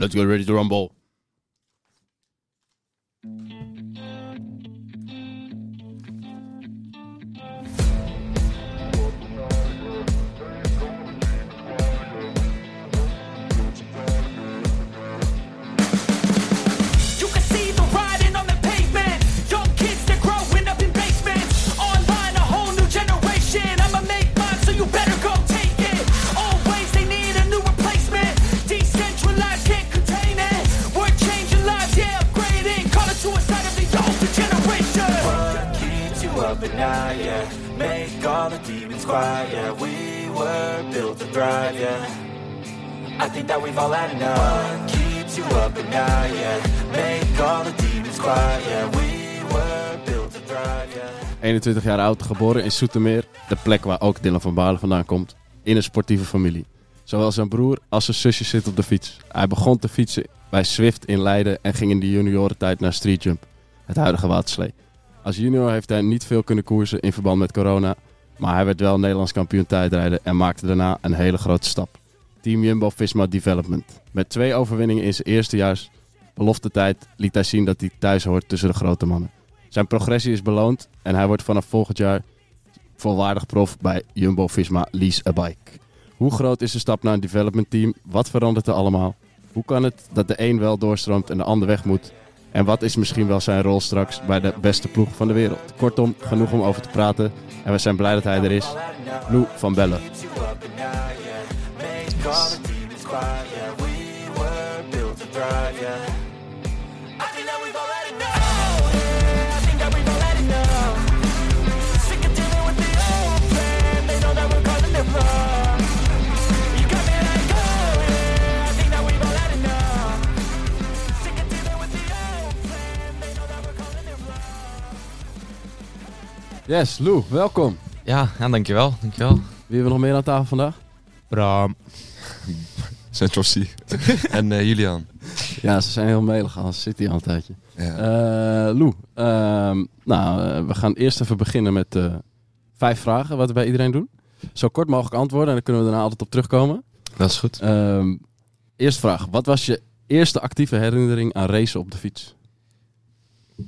Let's get ready to rumble. Yeah? Make all the demons quiet, yeah. We were built to thrive, yeah. I think that we've all had enough. Keeps you up night, yeah? Make the yeah. We were built to thrive, yeah. 21 jaar oud, geboren in Soetermeer. De plek waar ook Dylan van Baarle vandaan komt. In een sportieve familie. Zowel zijn broer als zijn zusje zitten op de fiets. Hij begon te fietsen bij Swift in Leiden en ging in de juniorentijd naar Street Jump. Het huidige Waterslee. Als junior heeft hij niet veel kunnen koersen in verband met corona. Maar hij werd wel Nederlands kampioen tijdrijden en maakte daarna een hele grote stap. Team Jumbo-Visma Development. Met twee overwinningen in zijn eerste jaar belofte tijd liet hij zien dat hij thuis hoort tussen de grote mannen. Zijn progressie is beloond en hij wordt vanaf volgend jaar volwaardig prof bij Jumbo-Visma Lease a Bike. Hoe groot is de stap naar een development team? Wat verandert er allemaal? Hoe kan het dat de een wel doorstroomt en de ander weg moet? En wat is misschien wel zijn rol straks bij de beste ploeg van de wereld? Kortom, genoeg om over te praten. En we zijn blij dat hij er is. Lou van Bellen. Yes, Lou, welkom. Ja, ja, dankjewel. dankjewel. Wie hebben we nog meer aan tafel vandaag? Bram. C. en eh, Julian. Ja, ze zijn heel melig, anders zit hij al een tijdje. Ja. Eh Lou, ehm, nou, eh, we gaan eerst even beginnen met vijf vragen, wat we bij iedereen doen. Zo kort mogelijk antwoorden en dan kunnen we daarna altijd op terugkomen. Dat is goed. Ehm eerste vraag, wat was je eerste actieve herinnering aan racen op de fiets?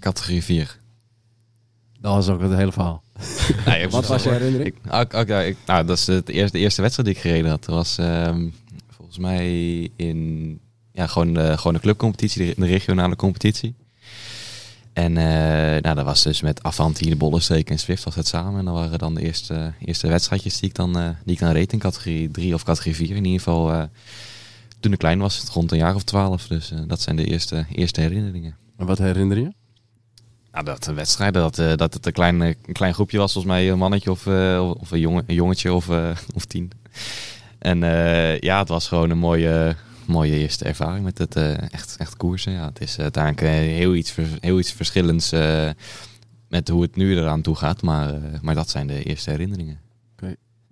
Categorie 4. Dat was ook het hele verhaal. Nee, Wat was je herinnering? Ik, ook- ook, ja, ik- nou, dat is het eerste, de eerste wedstrijd die ik gereden had. Dat was ehm, volgens mij in ja, gewoon, de, gewoon de clubcompetitie, de, de regionale competitie. En eh, nou, dat was dus met Avanti, de Bollenstreek en Swift was het samen. En dat waren dan de eerste, eerste wedstrijdjes die ik dan, eh, die ik dan reed in categorie 3 of categorie 4. In ieder geval eh, toen ik klein was, rond een jaar of twaalf. Dus dat zijn de eerste, eerste herinneringen. En wat herinner je? Nou, dat de wedstrijden, dat, eh, dat het een klein, eh, een klein groepje was, volgens mij een mannetje of, eh, of een, jongen, een jongetje of, eh, of tien. En eh, ja, het was gewoon een mooie, mooie eerste ervaring met het eh, echt, echt koersen. Ja, het is uiteindelijk eh, heel, iets, heel iets verschillends eh, met hoe het nu eraan toe gaat. Maar, eh, maar dat zijn de eerste herinneringen.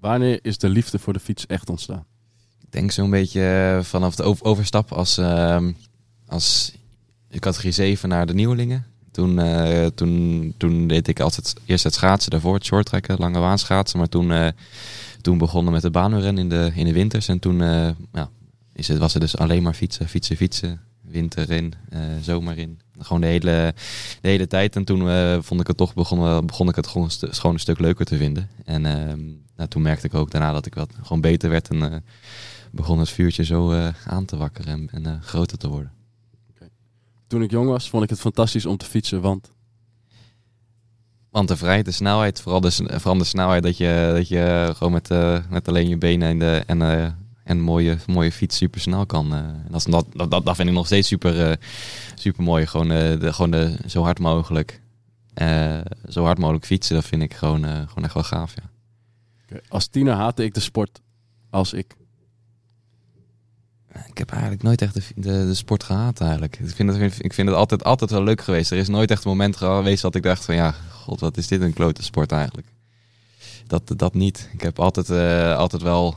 Wanneer is de liefde voor de fiets echt ontstaan? Ik denk zo'n beetje eh, vanaf de over- overstap als, ehm, als categorie 7 naar de nieuwelingen. Toen, eh, toen, toen deed ik altijd eerst het schaatsen, daarvoor het shorttrekken, lange waanschaatsen. Maar toen, eh, toen begonnen met de baanrennen in de, in de winters. En toen eh, ja, is het, was het dus alleen maar fietsen, fietsen, fietsen. Winter in, zomer in. Gewoon de hele, de hele tijd. En toen vond ik het toch begon, begon ik het gewoon een, stuk leuker te vinden. En ehm, nou, toen merkte ik ook daarna dat ik wat gewoon beter werd. En begon het vuurtje zo aan te wakkeren en, en groter te worden. Toen ik jong was, vond ik het fantastisch om te fietsen, want... Want de vrijheid, de snelheid, vooral de, vooral de snelheid dat je, dat je gewoon met, eh, met alleen je benen en, de, en, eh, en mooie, mooie fiets super snel kan. eh. En dat, dat, dat, dat, vind ik nog steeds super, super mooi. Gewoon, de, gewoon de, zo hard mogelijk. zo hard mogelijk fietsen, dat vind ik gewoon, gewoon echt wel gaaf. Ja. Als tiener haatte ik de sport als ik. Ik heb eigenlijk nooit echt de, de, sport gehaat eigenlijk. Ik vind, het, ik vind altijd, altijd wel leuk geweest. Er is nooit echt een moment geweest dat ik dacht van ja, god, wat is dit een klote sport eigenlijk. Dat, dat niet. Ik heb altijd, eh, altijd wel...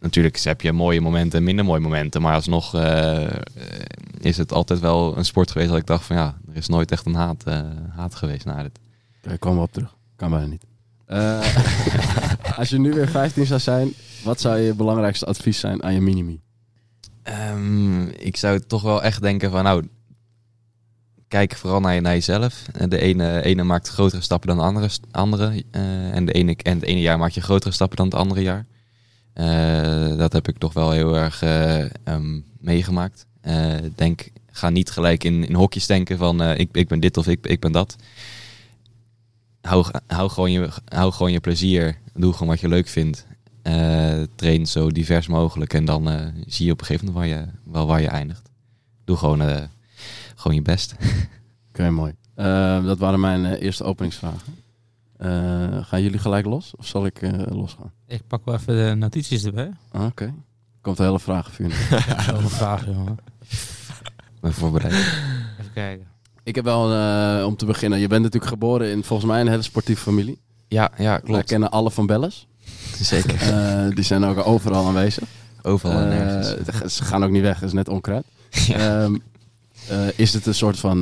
Natuurlijk heb je mooie momenten en minder mooie momenten. Maar alsnog eh, eh, is het altijd wel een sport geweest dat ik dacht van ja, er is nooit echt een haat, haat geweest naar dit. Daar we op terug. Kan bijna niet. Als je nu weer 15 zou zijn, wat zou je belangrijkste advies zijn aan je minimi? Ehm, ik zou toch wel echt denken van, nou, kijk vooral naar, naar jezelf. Eh, De ene, ene maakt grotere stappen dan de andere. andere eh, en, de ene, en het ene jaar maak je grotere stappen dan het andere jaar. Eh, dat heb ik toch wel heel erg eh, ehm, meegemaakt. Denk, ga niet gelijk in, in hokjes denken van ik, ik ben dit of ik, ik ben dat. Hou, gewoon je, hou gewoon je plezier. Doe gewoon wat je leuk vindt. Eh, train zo divers mogelijk. En dan eh, zie je op een gegeven moment waar je, wel waar je eindigt. Doe gewoon, eh, gewoon je best. Oké, mooi. Dat waren mijn eh, eerste openingsvragen. Eh, gaan jullie gelijk los? Of zal ik eh, losgaan? Ik pak wel even de notities erbij. Ah, Oké. Komt een hele vragenvuur. Zoveel vragen, jongen. Ik ben voorbereid. Even kijken. ik heb wel, eh, om te beginnen, je bent natuurlijk geboren in volgens mij een hele sportieve familie. Ja, ja Wij klopt. kennen alle van Belles. Zeker. Eh, die zijn ook overal aanwezig. Overal en Eh, nergens. ze gaan ook niet weg, dat is net onkruid. Ehm, eh, is het een soort van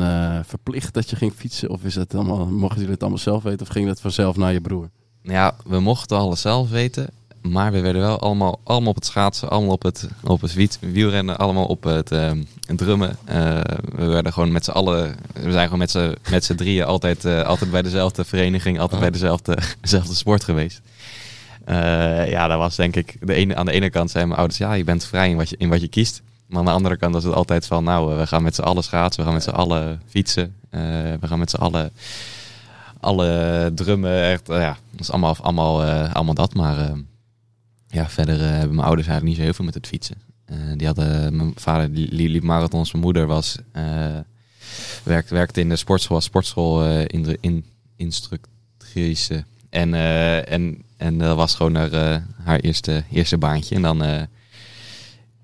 verplicht dat je ging fietsen? Of is het allemaal, mochten jullie het allemaal zelf weten? Of ging dat vanzelf naar je broer? Ja, we mochten alles zelf weten. Maar we werden wel allemaal, allemaal op het schaatsen, allemaal op het, op het wiet, wielrennen, allemaal op het ehm, drummen. We werden gewoon met z'n allen, we zijn gewoon met z'n, met z'n drieën altijd, altijd bij dezelfde vereniging, altijd bij dezelfde, dezelfde sport geweest. Eh, ja, dat was denk ik, de ene, aan de ene kant zijn mijn ouders, ja, je bent vrij in wat je, in wat je kiest. Maar aan de andere kant was het altijd van, nou, eh, we gaan met z'n allen schaatsen, we gaan met z'n allen fietsen, eh, we gaan met z'n allen alle drummen, echt, ja, dat is allemaal, allemaal, allemaal dat. Maar ja, verder hebben mijn ouders eigenlijk niet zo heel veel met het fietsen. Die hadden, mijn vader die, liep marathons, mijn moeder was, werkte, werkte in de sportschool, als sportschool in de in, instructrice. En, en, en dat was gewoon haar, eh, haar eerste, eerste baantje. En dan eh,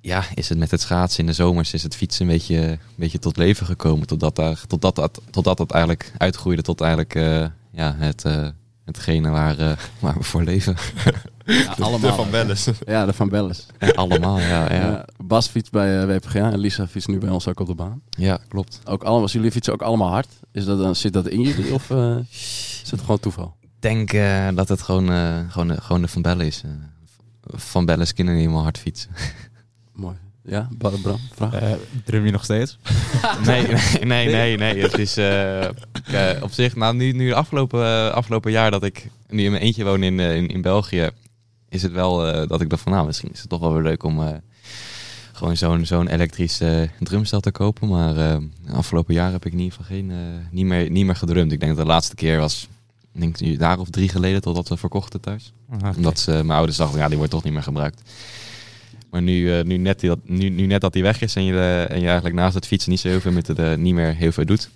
ja, is het met het schaatsen in de zomers, is het fietsen een beetje, een beetje tot leven gekomen. Totdat, daar, totdat, dat, totdat dat eigenlijk uitgroeide tot eigenlijk eh, ja, het, eh, hetgene waar, eh, waar we voor leven. Ja, allemaal. De Van Belles. Ja, de Van Belles. En allemaal, ja, ja. Bas fietst bij eh, WPGA en Lisa fietst nu bij ons ook op de baan. ja klopt. Ook allemaal, dus jullie fietsen ook allemaal hard. Is dat dan, zit dat in jullie of eh, is het gewoon toeval? Ik denk eh, dat het gewoon, eh, gewoon, de- gewoon de Van Bellen is. eh. van Bellen kunnen niet helemaal hard fietsen. Mooi. Ja, Bram, vraag? Eh, drum je nog steeds? Nee, nee, nee, nee. nee. Het is eh, ik, eh, op zich, nou nu, nu afgelopen, eh, afgelopen jaar dat ik nu in mijn eentje woon in, eh, in, in België, is het wel eh, dat ik dacht van nou, misschien is het toch wel weer leuk om eh, gewoon zo'n zo'n elektrisch eh, drumstel te kopen. Maar eh, afgelopen jaar heb ik in ieder geval geen, eh, niet, meer, niet meer gedrumd. Ik denk dat de laatste keer was, denk een jaar of drie geleden totdat we verkochten thuis. Omdat ze, mijn ouders dachten, ja, die wordt toch niet meer gebruikt. Maar nu, eh, nu, net, die, dat, nu, nu net dat die weg is en je, eh, en je eigenlijk naast het fietsen niet zo heel veel met het, eh, niet meer heel veel doet,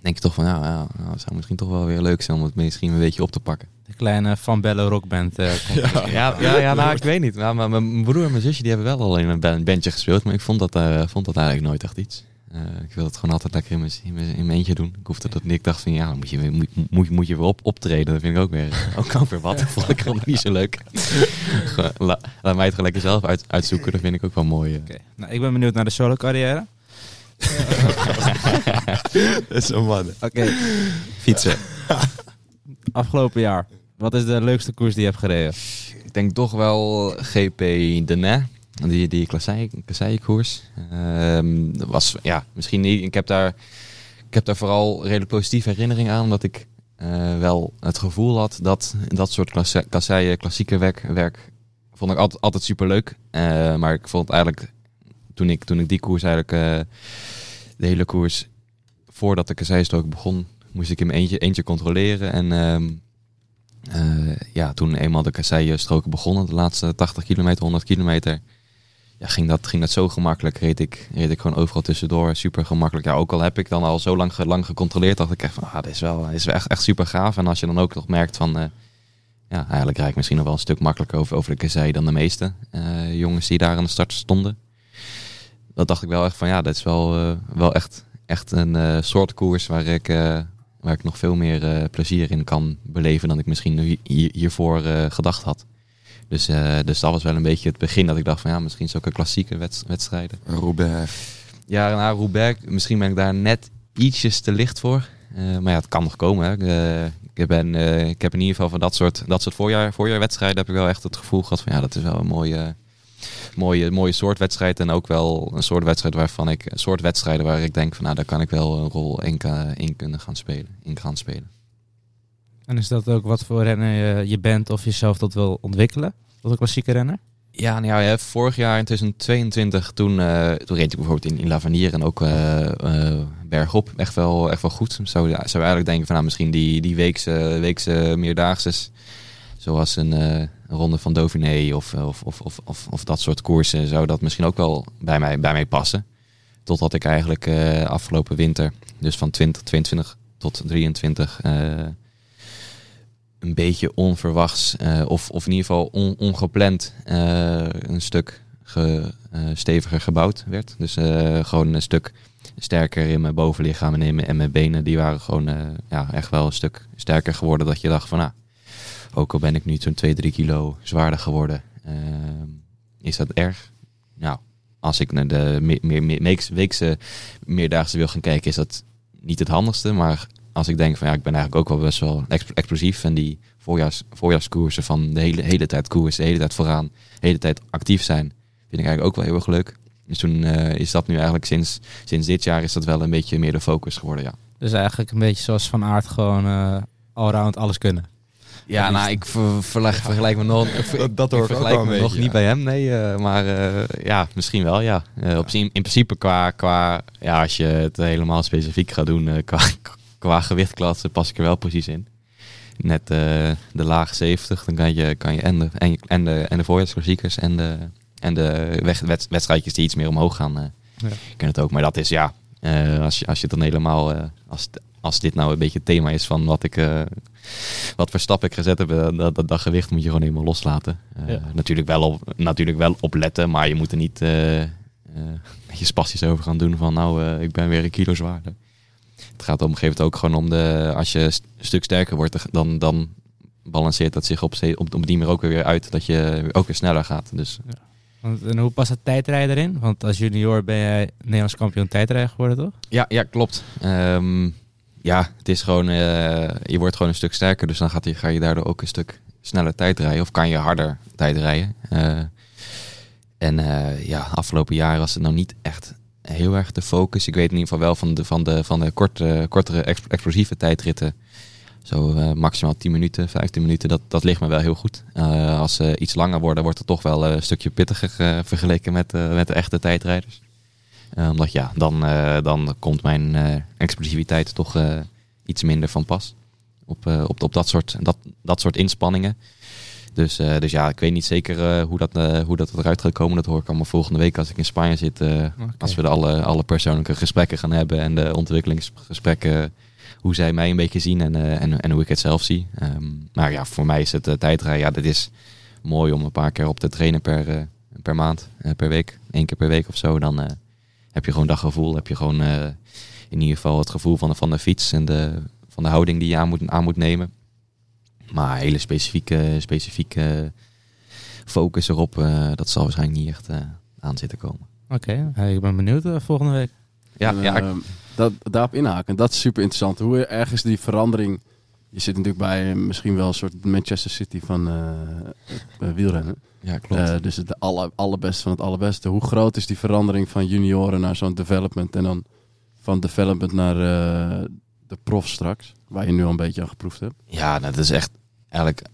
denk je toch van, ja, ja nou, het zou misschien toch wel weer leuk zijn om het misschien een beetje op te pakken. De kleine Van Bellen rockband. komt. Ja, ja, ja nou, ik weet niet. Nou, maar mijn broer en mijn zusje die hebben wel al in een band- bandje gespeeld, maar ik vond dat, eh, vond dat eigenlijk nooit echt iets. Eh, ik wil het gewoon altijd lekker in mijn, in mijn, in mijn eentje doen. Ik hoefde dat niet. Ik dacht van ja, moet je, weer- moet, moet, moet je weer op, optreden. Dat vind ik ook weer, ook, ook weer wat. Dat vond ik gewoon niet zo leuk. La- laat mij het gewoon lekker zelf uit, uitzoeken. Dat vind ik ook wel mooi. Oké. Nou, ik ben benieuwd naar de solo carrière. Dat is een man. Oké. Fietsen. Afgelopen jaar. Wat is de leukste koers die je hebt gereden? Ik denk toch wel GP Denais. Die, die kasseien-koers. Ehm, dat was, ja, misschien niet. Ik heb daar, ik heb daar vooral redelijk positieve herinneringen aan. Omdat ik eh, wel het gevoel had dat dat soort klasse- klassieke werk, werk vond ik altijd, altijd superleuk. Eh, maar ik vond eigenlijk, toen ik, toen ik die koers eigenlijk, eh, de hele koers, voordat de kasseienstrook begon, moest ik mijn eentje, eentje controleren. En ehm, eh, ja, toen eenmaal de kasseienstroken begonnen, de laatste 80 kilometer, 100 kilometer, ja, ging, dat, ging dat zo gemakkelijk. Reed ik, reed ik gewoon overal tussendoor, super gemakkelijk. Ja, ook al heb ik dan al zo lang, lang gecontroleerd, dacht ik echt van, ah, dit is wel, is echt, echt super gaaf. En als je dan ook nog merkt van, eh, ja, eigenlijk rijd ik misschien nog wel een stuk makkelijker over, over de kassei dan de meeste eh, jongens die daar aan de start stonden. Dat dacht ik wel echt van, ja, dit is wel, eh, wel echt, echt een soort koers waar ik, waar ik nog veel meer plezier in kan beleven dan ik misschien hiervoor gedacht had. Dus, eh, dus dat was wel een beetje het begin dat ik dacht van ja, misschien zulke klassieke wedst- wedstrijden. Roubaix. Ja, nou, Roubaix, misschien ben ik daar net ietsjes te licht voor. Eh, maar ja, het kan nog komen. Hè. Ik, eh, ik, ben, ik heb in ieder geval van dat soort, dat soort voorjaar, voorjaarwedstrijden heb ik wel echt het gevoel gehad van ja, dat is wel een mooie, mooie, mooie soort wedstrijd. En ook wel een soort wedstrijd waarvan ik, een soort wedstrijden waar ik denk van nou, daar kan ik wel een rol in, in kunnen gaan spelen. In gaan spelen. En is dat ook wat voor renner je, bent of jezelf dat wil ontwikkelen? Tot een klassieke renner? Ja, nou ja, vorig jaar in 2022, toen, eh, toen reed ik bijvoorbeeld in, in Lavanier en ook eh, eh, bergop echt wel, echt wel goed. Zou, zou eigenlijk denken van nou, misschien die, die weekse, weekse meerdaagses, zoals een, een ronde van Dauphiné of, of, of, of, of, of dat soort koersen, zou dat misschien ook wel bij mij, bij mij passen. Totdat ik eigenlijk afgelopen winter, dus van 2022 tot 23, eh, een beetje onverwachts, eh, of, of in ieder geval on- ongepland, eh, een stuk ge- eh, steviger gebouwd werd. Dus gewoon een stuk sterker in mijn bovenlichaam en in mijn, en mijn benen. Die waren gewoon ja, echt wel een stuk sterker geworden. Dat je dacht van, nou, ook al ben ik nu zo'n 2, 3 kilo zwaarder geworden, is dat erg? Nou, als ik naar de me- meer, meer, weeks- weekse meerdaagse wil gaan kijken, is dat niet het handigste. Maar als ik denk van ja, ik ben eigenlijk ook wel best wel ex- explosief. En die voorjaars, voorjaarskoersen van de hele, hele tijd koersen, de hele tijd vooraan, de hele tijd actief zijn, vind ik eigenlijk ook wel heel erg leuk. Dus toen eh, is dat nu eigenlijk sinds, sinds dit jaar is dat wel een beetje meer de focus geworden, ja. Dus eigenlijk een beetje zoals Van Aert gewoon eh allround alles kunnen. Ja, nou, ik ver- vergelijk, vergelijk me nog, Dat- dat hoor ik vergelijk me nog niet ja. bij hem, nee. eh, maar ja, misschien wel, ja. Eh, op, in, in principe qua, qua, ja, als je het helemaal specifiek gaat doen, qua, qua gewichtklasse pas ik er wel precies in. Net eh, de laag 70, dan kan je, kan je en, de, en, en de, en de voorjaarsklassiekers en de, en de wedstrijdjes die iets meer omhoog gaan, eh Ja. kunnen het ook. Maar dat is ja, eh, als, je, als je dan helemaal, als, als dit nou een beetje het thema is van wat ik, wat voor stap ik gezet heb, dat, dat, dat gewicht moet je gewoon helemaal loslaten. Ja. natuurlijk, wel op, natuurlijk wel op letten, maar je moet er niet eh, je spastisch over gaan doen van nou, ik ben weer een kilo zwaarder. Het gaat op een gegeven moment ook gewoon om de, als je een stuk sterker wordt, dan, dan balanceert dat zich op, op, op die manier ook weer uit dat je ook weer sneller gaat. Dus Want, en hoe past het tijdrijden erin? Want als junior ben jij Nederlands kampioen tijdrijden geworden, toch? Ja, ja klopt. Ehm, ja, het is gewoon, eh, je wordt gewoon een stuk sterker, dus dan gaat je, ga je daardoor ook een stuk sneller tijd rijden. Of kan je harder tijd rijden. Eh, en eh, ja, afgelopen jaar was het nou niet echt heel erg de focus. Ik weet in ieder geval wel van de, van de, van de korte, kortere ex- explosieve tijdritten. Zo eh, maximaal 10 minuten, 15 minuten, dat, dat ligt me wel heel goed. Eh, als ze iets langer worden, wordt het toch wel eh, een stukje pittiger eh, vergeleken met, eh, met de echte tijdrijders. Eh, omdat ja, dan, eh, dan komt mijn eh, explosiviteit toch eh, iets minder van pas. Op, eh, op, op dat, soort, dat, dat soort inspanningen. Dus, eh, dus ja, ik weet niet zeker eh, hoe, dat, eh, hoe dat eruit gaat komen. Dat hoor ik allemaal volgende week als ik in Spanje zit. Als we de alle, alle persoonlijke gesprekken gaan hebben en de ontwikkelingsgesprekken. Hoe zij mij een beetje zien en, en, en hoe ik het zelf zie. Ehm, maar ja, voor mij is het uh, tijdrijden. Ja, dat is mooi om een paar keer op te trainen per, per maand, per week. Eén keer per week of zo. Dan heb je gewoon dat gevoel. Heb je gewoon in ieder geval het gevoel van de, van de fiets en de, van de houding die je aan moet, aan moet nemen. Maar hele specifieke, specifieke focus erop, eh, dat zal waarschijnlijk niet echt eh, aan zitten komen. Oké, ik ben benieuwd eh, volgende week. Ja, En, ja, ik- eh, dat, daarop inhaken. Dat is super interessant. Hoe ergens die verandering... Je zit natuurlijk bij misschien wel een soort Manchester City van eh, eh, wielrennen. ja klopt. Eh, dus het alle, allerbeste van het allerbeste. Hoe groot is die verandering van junioren naar zo'n development en dan van development naar eh, de prof straks, waar je nu al een beetje aan geproefd hebt? Ja, nou, dat is echt eigenlijk.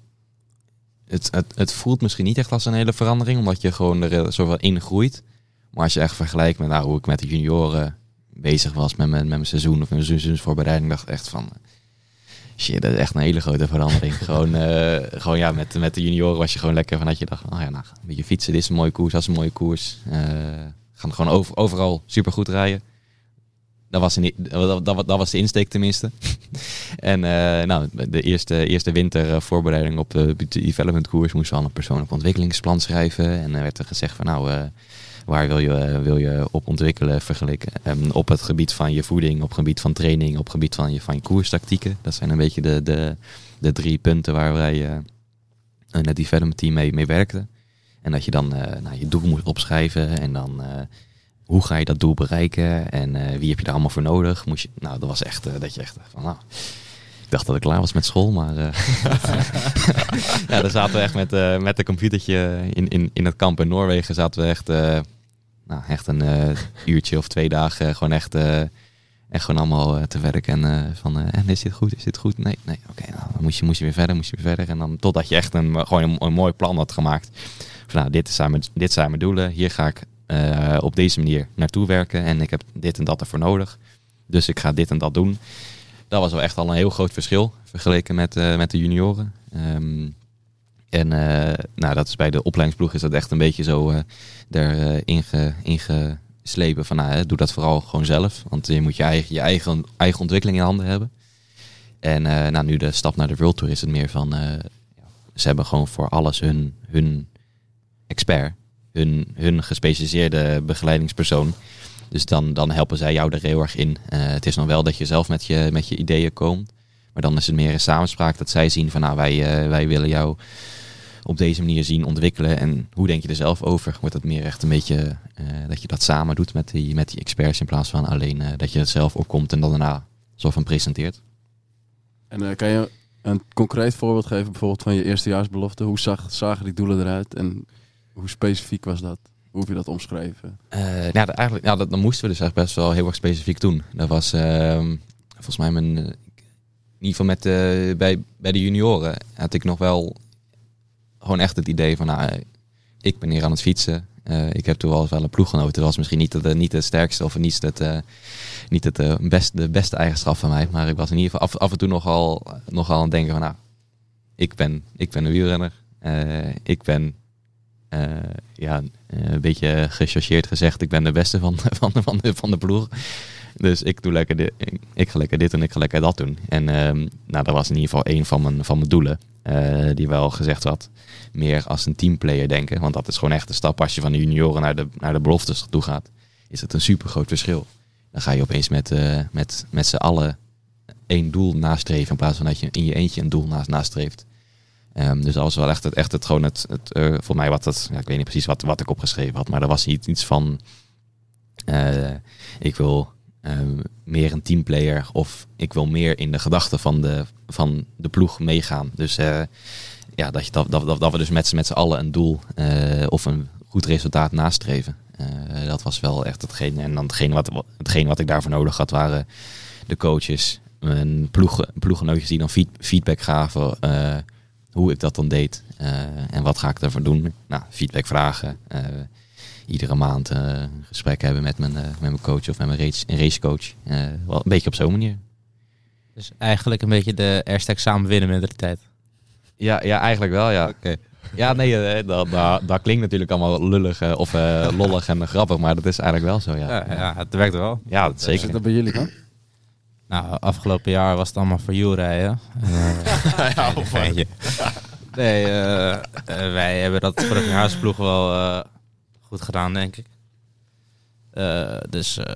Het, het, het voelt misschien niet echt als een hele verandering, omdat je gewoon er zoveel in groeit. Maar als je echt vergelijkt met nou, hoe ik met de junioren bezig was met mijn, met mijn seizoen of mijn seizoensvoorbereiding, dacht ik echt van. Shit, dat is echt een hele grote verandering. gewoon, eh, gewoon ja, met, met de junioren was je gewoon lekker vanuit je dacht, oh ja, nou, een beetje fietsen, dit is een mooie koers, dat is een mooie koers. Eh, gaan gewoon over, overal super goed rijden. Dat was, een, dat, dat, dat was de insteek tenminste. En eh, nou, de eerste, eerste winter eh, voorbereiding op de development koers moesten we al een persoonlijk ontwikkelingsplan schrijven. En er werd er gezegd van nou, eh, waar wil je, eh, wil je op ontwikkelen vergeleken? Ehm, op het gebied van je voeding, op het gebied van training, op het gebied van je, van je koerstactieken. Dat zijn een beetje de, de, de drie punten waar wij eh, in het development team mee, mee werkten. En dat je dan eh, nou, je doel moet opschrijven en dan... eh, hoe ga je dat doel bereiken en eh, wie heb je daar allemaal voor nodig? Moest je, nou, dat was echt eh, dat je echt van, nou, dacht dat ik klaar was met school, maar... eh, ja, daar zaten we echt met, met een computertje in, in, in het kamp in Noorwegen. Zaten we echt, nou, echt een uurtje of twee dagen gewoon echt, echt gewoon allemaal te werken. En van, en is dit goed, is dit goed? Nee, nee, oké. nou, dan moest je, moest je weer verder, moest je weer verder. En dan totdat je echt een, gewoon een mooi plan had gemaakt. Van, nou, dit zijn mijn, dit zijn mijn doelen. Hier ga ik eh, op deze manier naartoe werken. En ik heb dit en dat ervoor nodig. Dus ik ga dit en dat doen. Dat was wel echt al een heel groot verschil vergeleken met, eh, met de junioren. Ehm, en eh, nou, dat is bij de opleidingsploeg is dat echt een beetje zo erin inge, ingeslepen van nou, doe dat vooral gewoon zelf. Want je moet je eigen, je eigen, eigen ontwikkeling in handen hebben. En nou, nu de stap naar de World Tour is het meer van ze hebben gewoon voor alles hun, hun expert, hun, hun gespecialiseerde begeleidingspersoon. Dus dan, dan helpen zij jou er heel erg in. Eh, het is nog wel dat je zelf met je, met je ideeën komt. Maar dan is het meer een samenspraak dat zij zien van nou wij, eh, wij willen jou op deze manier zien ontwikkelen. En hoe denk je er zelf over? Wordt het meer echt een beetje eh, dat je dat samen doet met die, met die experts in plaats van alleen dat je het zelf opkomt en dan daarna zo van presenteert. En kan je een concreet voorbeeld geven bijvoorbeeld van je eerstejaarsbelofte? Hoe zag, zagen die doelen eruit en hoe specifiek was dat? Hoe heb je dat omschreven? Eh, dat, eigenlijk, ja dat, moesten we dus echt best wel heel erg specifiek doen. Dat was ehm, volgens mij mijn... eh, in ieder geval met, eh, bij, bij de junioren had ik nog wel gewoon echt het idee van... Nou, ik ben hier aan het fietsen. Ik heb toen wel eens wel een ploeggenoot. Dat was misschien niet het, niet het sterkste of niet het, niet het best, de beste eigenschap van mij. Maar ik was in ieder geval af, af en toe nogal, nogal aan het denken van... Nou, ik ben, ik ben een wielrenner. Ik ben ja, eh, een beetje gechargeerd gezegd, ik ben de beste van, van, de, van, de, van de ploeg. Dus ik doe lekker dit, ik, ga lekker dit en ik ga lekker dat doen. En ehm, nou, dat was in ieder geval een van mijn, van mijn doelen. eh, die wel gezegd had, meer als een teamplayer denken. Want dat is gewoon echt een stap als je van de junioren naar de, naar de beloftes toe gaat. Is het een super groot verschil. Dan ga je opeens met, eh, met, met z'n allen één doel nastreven. In plaats van dat je in je eentje een doel nastreeft. Ehm, dus dat was wel echt het, echt het gewoon het, eh, voor mij wat het, ja, ik weet niet precies wat, wat ik opgeschreven had, maar er was iets, iets van, eh, ik wil ehm, meer een teamplayer of ik wil meer in de gedachten van de, van de ploeg meegaan. Dus eh, ja, dat, je, dat, dat, dat, dat we dus met, z'n- met z'n allen een doel of een goed resultaat nastreven. Dat was wel echt hetgeen. En dan hetgeen wat, hetgeen wat ik daarvoor nodig had waren de coaches, een ploeg, ploeggenootjes die dan feed- feedback gaven. Hoe ik dat dan deed eh, en wat ga ik daarvoor doen. Nou, feedback vragen. eh, iedere maand eh, een gesprek hebben met mijn, eh, met mijn coach of met mijn race, racecoach. Eh, wel een beetje op zo'n manier. Dus eigenlijk een beetje de eerste examen winnen mentaliteit. Ja, ja eigenlijk wel, ja. Ja, nee, dat, dat, dat klinkt natuurlijk allemaal lullig of eh, lollig en grappig, maar dat is eigenlijk wel zo, ja. Ja, ja, het werkt wel. Ja, dat Zit zeker. dat bij jullie dan? Nou, afgelopen jaar was het allemaal voor you rijden. ja, geintje. Nee, eh, eh, wij hebben dat vorig jaar als ploeg wel eh, goed gedaan, denk ik. Eh, dus eh,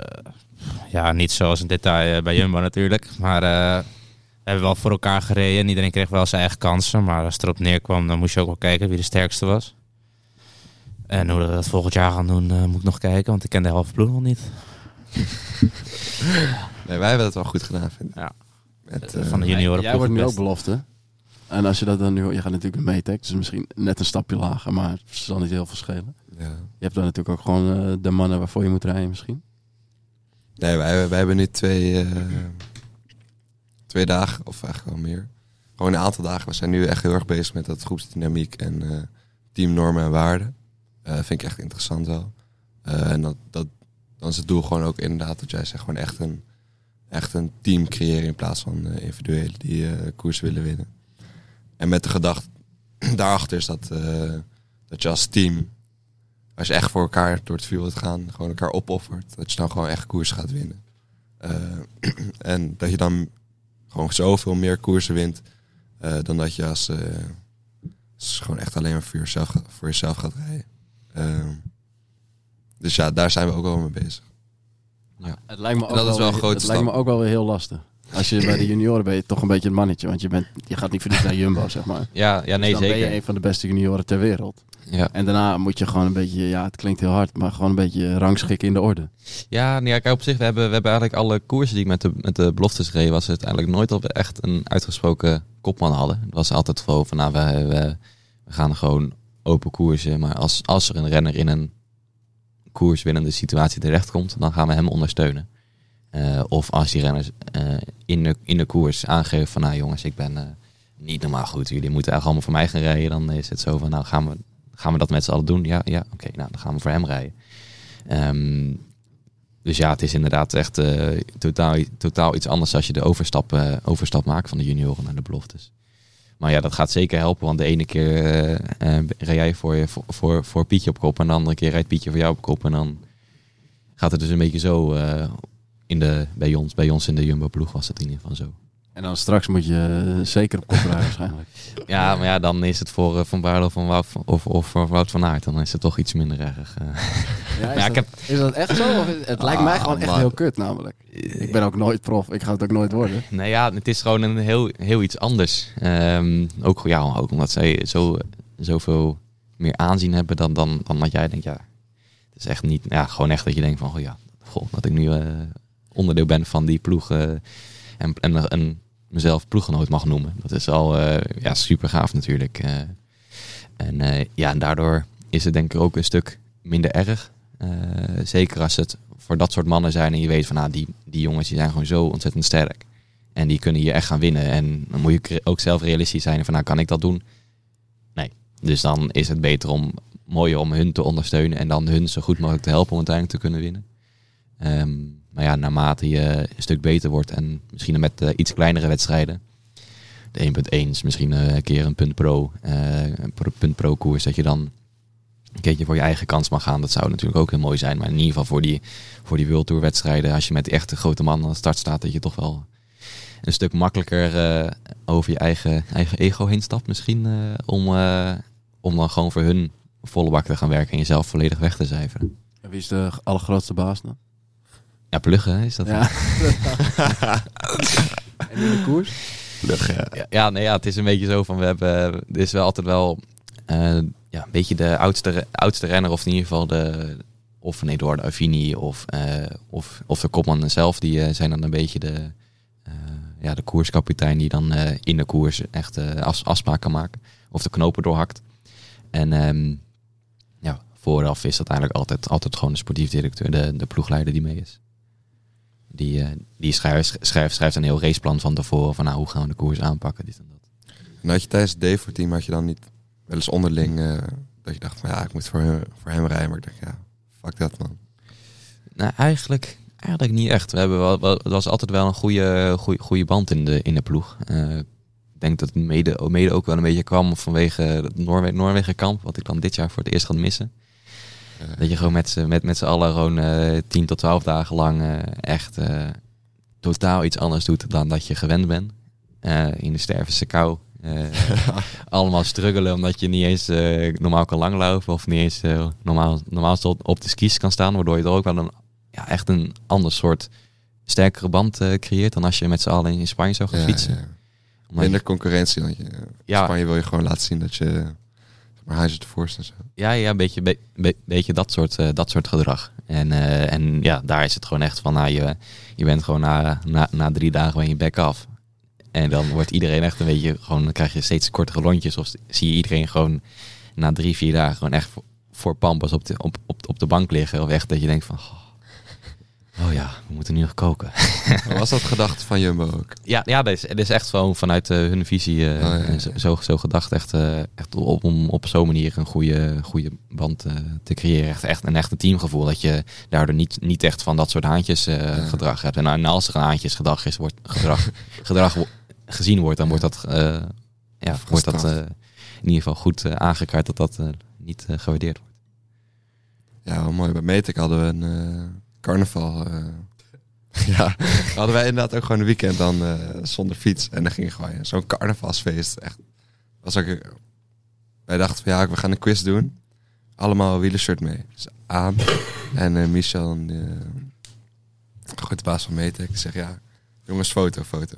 ja, niet zoals in detail eh, bij Jumbo natuurlijk. Maar eh, we hebben wel voor elkaar gereden. En iedereen kreeg wel zijn eigen kansen. Maar als het erop neerkwam, dan moest je ook wel kijken wie de sterkste was. En hoe we dat volgend jaar gaan doen, eh, moet ik nog kijken. Want ik ken de halve ploeg nog niet. Nee, wij hebben het wel goed gedaan, vind ik. Ja. Met, Eh, eh, van de junioren Jij wordt nu ook belofte. En als je dat dan nu... Je gaat natuurlijk een Metec, dus misschien net een stapje lager, maar het zal niet heel veel schelen. ja. Je hebt dan natuurlijk ook gewoon eh, de mannen waarvoor je moet rijden misschien. Nee, wij, wij hebben nu twee, eh, twee dagen, of eigenlijk wel meer. Gewoon een aantal dagen. We zijn nu echt heel erg bezig met dat groepsdynamiek en eh, teamnormen en waarden. Eh vind ik echt interessant wel. Eh, en dat, dat, dan is het doel gewoon ook inderdaad, wat jij zegt, gewoon echt een, echt een team creëren in plaats van eh, individuelen die eh koers willen winnen. En met de gedachte daarachter is dat, eh, dat je als team, als je echt voor elkaar door het vuur wilt gaan, gewoon elkaar opoffert, dat je dan gewoon echt koers gaat winnen. En dat je dan gewoon zoveel meer koersen wint dan dat je als, gewoon echt alleen maar voor jezelf, voor jezelf gaat rijden. Dus ja, daar zijn we ook wel mee bezig. Het lijkt me ook, Dat is wel een grote het lijkt me stap. ook wel weer heel lastig. Als je bij de junioren ben je toch een beetje het mannetje. Want je, bent, je gaat niet niets naar Jumbo, zeg maar. Ja, ja nee, Dus dan ben zeker. je een van de beste junioren ter wereld. Ja. En daarna moet je gewoon een beetje, ja, het klinkt heel hard, maar gewoon een beetje rangschikken in de orde. Ja, nee, ja, kijk, op zich, we hebben, we hebben eigenlijk alle koersen die ik met de, met de beloftes reed, was het eigenlijk nooit dat we echt een uitgesproken kopman hadden. Het was altijd gewoon van, nou, we, we, we gaan gewoon open koersen. Maar als, als er een renner in een koerswinnende situatie terechtkomt, dan gaan we hem ondersteunen. Eh, of als die renners eh, in, de, in de koers aangeven van, nou jongens, ik ben eh, niet normaal goed. Jullie moeten eigenlijk allemaal voor mij gaan rijden. Dan is het zo van, nou gaan we, gaan we dat met z'n allen doen? Ja, ja oké, nou dan gaan we voor hem rijden. Ehm, dus ja, het is inderdaad echt totaal, totaal iets anders als je de overstap, overstap maakt van de junioren naar de beloftes. Maar ja, dat gaat zeker helpen, want de ene keer eh, rij jij voor, je, voor, voor, voor Pietje op kop en de andere keer rijdt Pietje voor jou op kop. En dan gaat het dus een beetje zo eh, in de, bij, ons, bij ons in de Jumbo-ploeg was het in ieder geval zo. En dan straks moet je eh, zeker op kop rijden waarschijnlijk. Ja, maar ja, dan is het voor eh, Van Baarle of, van of, of voor Wout van Aert, dan is het toch iets minder erg. eh. Ja, is, Ja, dat, ik heb- is dat echt zo? Of is- het lijkt mij Ah, gewoon echt heel kut namelijk. Ik ben ook nooit prof, ik ga het ook nooit worden. Nou ja, het is gewoon een heel, heel iets anders. Ehm, ook, ja, ook omdat zij zo, zoveel meer aanzien hebben dan, dan, dan dat jij denkt. Ja, het is echt niet, ja, gewoon echt dat je denkt van, oh ja, goh, dat ik nu eh, onderdeel ben van die ploeg eh, en, en, en mezelf ploeggenoot mag noemen. Dat is al eh, ja, super gaaf natuurlijk. eh. en eh, ja, en daardoor is het denk ik ook een stuk minder erg. Zeker als het voor dat soort mannen zijn en je weet van, nou, die, die jongens die zijn gewoon zo ontzettend sterk. En die kunnen hier echt gaan winnen. En dan moet je ook zelf realistisch zijn van, nou, kan ik dat doen? Nee. Dus dan is het beter om, mooier om hun te ondersteunen en dan hun zo goed mogelijk te helpen om uiteindelijk te kunnen winnen. Ehm, maar ja, naarmate je een stuk beter wordt en misschien met eh, iets kleinere wedstrijden. De 1.1 is misschien eh, een keer een punt pro, eh, een punt pro koers, dat je dan een keertje voor je eigen kans mag gaan. Dat zou natuurlijk ook heel mooi zijn. Maar in ieder geval voor die, voor die World Tour wedstrijden, als je met die echte grote man aan de start staat, dat je toch wel een stuk makkelijker over je eigen, eigen ego heen stapt misschien. om, om dan gewoon voor hun volle bak te gaan werken en jezelf volledig weg te cijferen. En wie is de allergrootste baas dan? Ja, pluggen is dat. Ja. en in de koers? Ja, ja, nee, ja, het is een beetje zo van we hebben. Er is wel altijd wel eh, ja, een beetje de oudste, oudste renner, of in ieder geval de. Of een Eduardo Avini of, eh, of, of de kopman zelf, die eh, zijn dan een beetje de, eh, ja, de koerskapitein die dan eh, in de koers echt eh, af, afspraken kan maken. Of de knopen doorhakt. En ehm, ja, vooraf is dat eigenlijk altijd, altijd gewoon de sportief directeur, de, de ploegleider die mee is. Die, eh, die schrijft, schrijft, schrijft een heel raceplan van tevoren van nou, hoe gaan we de koers aanpakken, dit en dat. En had je tijdens het Devo-team, had je dan niet wel eens onderling eh, dat je dacht van ja, ik moet voor hem, voor hem rijden. Maar ik dacht ja, fuck dat man. Nou, eigenlijk, eigenlijk niet echt. We hebben wel, wel, het was altijd wel een goede, goede, goede band in de, in de ploeg. Eh, ik denk dat het mede, mede ook wel een beetje kwam vanwege het Noorwe Noorwegen kamp, wat ik dan dit jaar voor het eerst ga missen. Dat je gewoon met, z'n- met, met allen gewoon eh 10 tot 12 dagen lang eh, echt eh, totaal iets anders doet dan dat je gewend bent. In de stervense kou. Allemaal struggelen omdat je niet eens normaal kan langlopen of niet eens normaal, normaal op- de skis kan staan. Waardoor je er ook wel een, ja, echt een ander soort sterkere band creëert dan als je met z'n allen in Spanje zou gaan ja, fietsen. ja. Minder concurrentie. Want je, in. Spanje wil je gewoon laten zien dat je maar huis de voorste en zo. Ja, ja, een beetje, be- be- beetje dat, soort, eh, dat soort gedrag. En, eh, en ja, daar is het gewoon echt van, nou, je, je bent gewoon na, na, na drie dagen ben je back af. En dan wordt iedereen echt een beetje, gewoon, dan krijg je steeds kortere lontjes. Of zie je iedereen gewoon na drie, vier dagen gewoon echt voor, pampas op de, op, op, op de bank liggen. Of echt dat je denkt van, oh ja, we moeten nu nog koken. Was dat gedacht van Jumbo ook? Ja, ja dat, is, dat is echt gewoon vanuit eh, hun visie eh, Oh, ja, ja. Zo, zo, gedacht. Echt, eh, echt op, om op zo'n manier een goede, goede band te creëren. Echt, echt een echte teamgevoel. Dat je daardoor niet, niet echt van dat soort haantjes Ja. gedrag hebt. En, en als er een haantjesgedrag is, wordt gedrag, gedrag wo- gezien wordt, dan wordt dat, ja, wordt dat in ieder geval goed aangekaart dat dat niet gewaardeerd wordt. Ja, mooi. Bij Metek hadden we een carnaval. eh. ja, hadden wij inderdaad ook gewoon een weekend dan eh, zonder fiets. En dan ging gewoon zo'n carnavalsfeest. Echt. Was ook, wij dachten van ja, we gaan een quiz doen. Allemaal een wielershirt mee. Dus aan. En eh, Michel, eh, goed de baas van Metek, zegt ja, Jongens, foto, foto.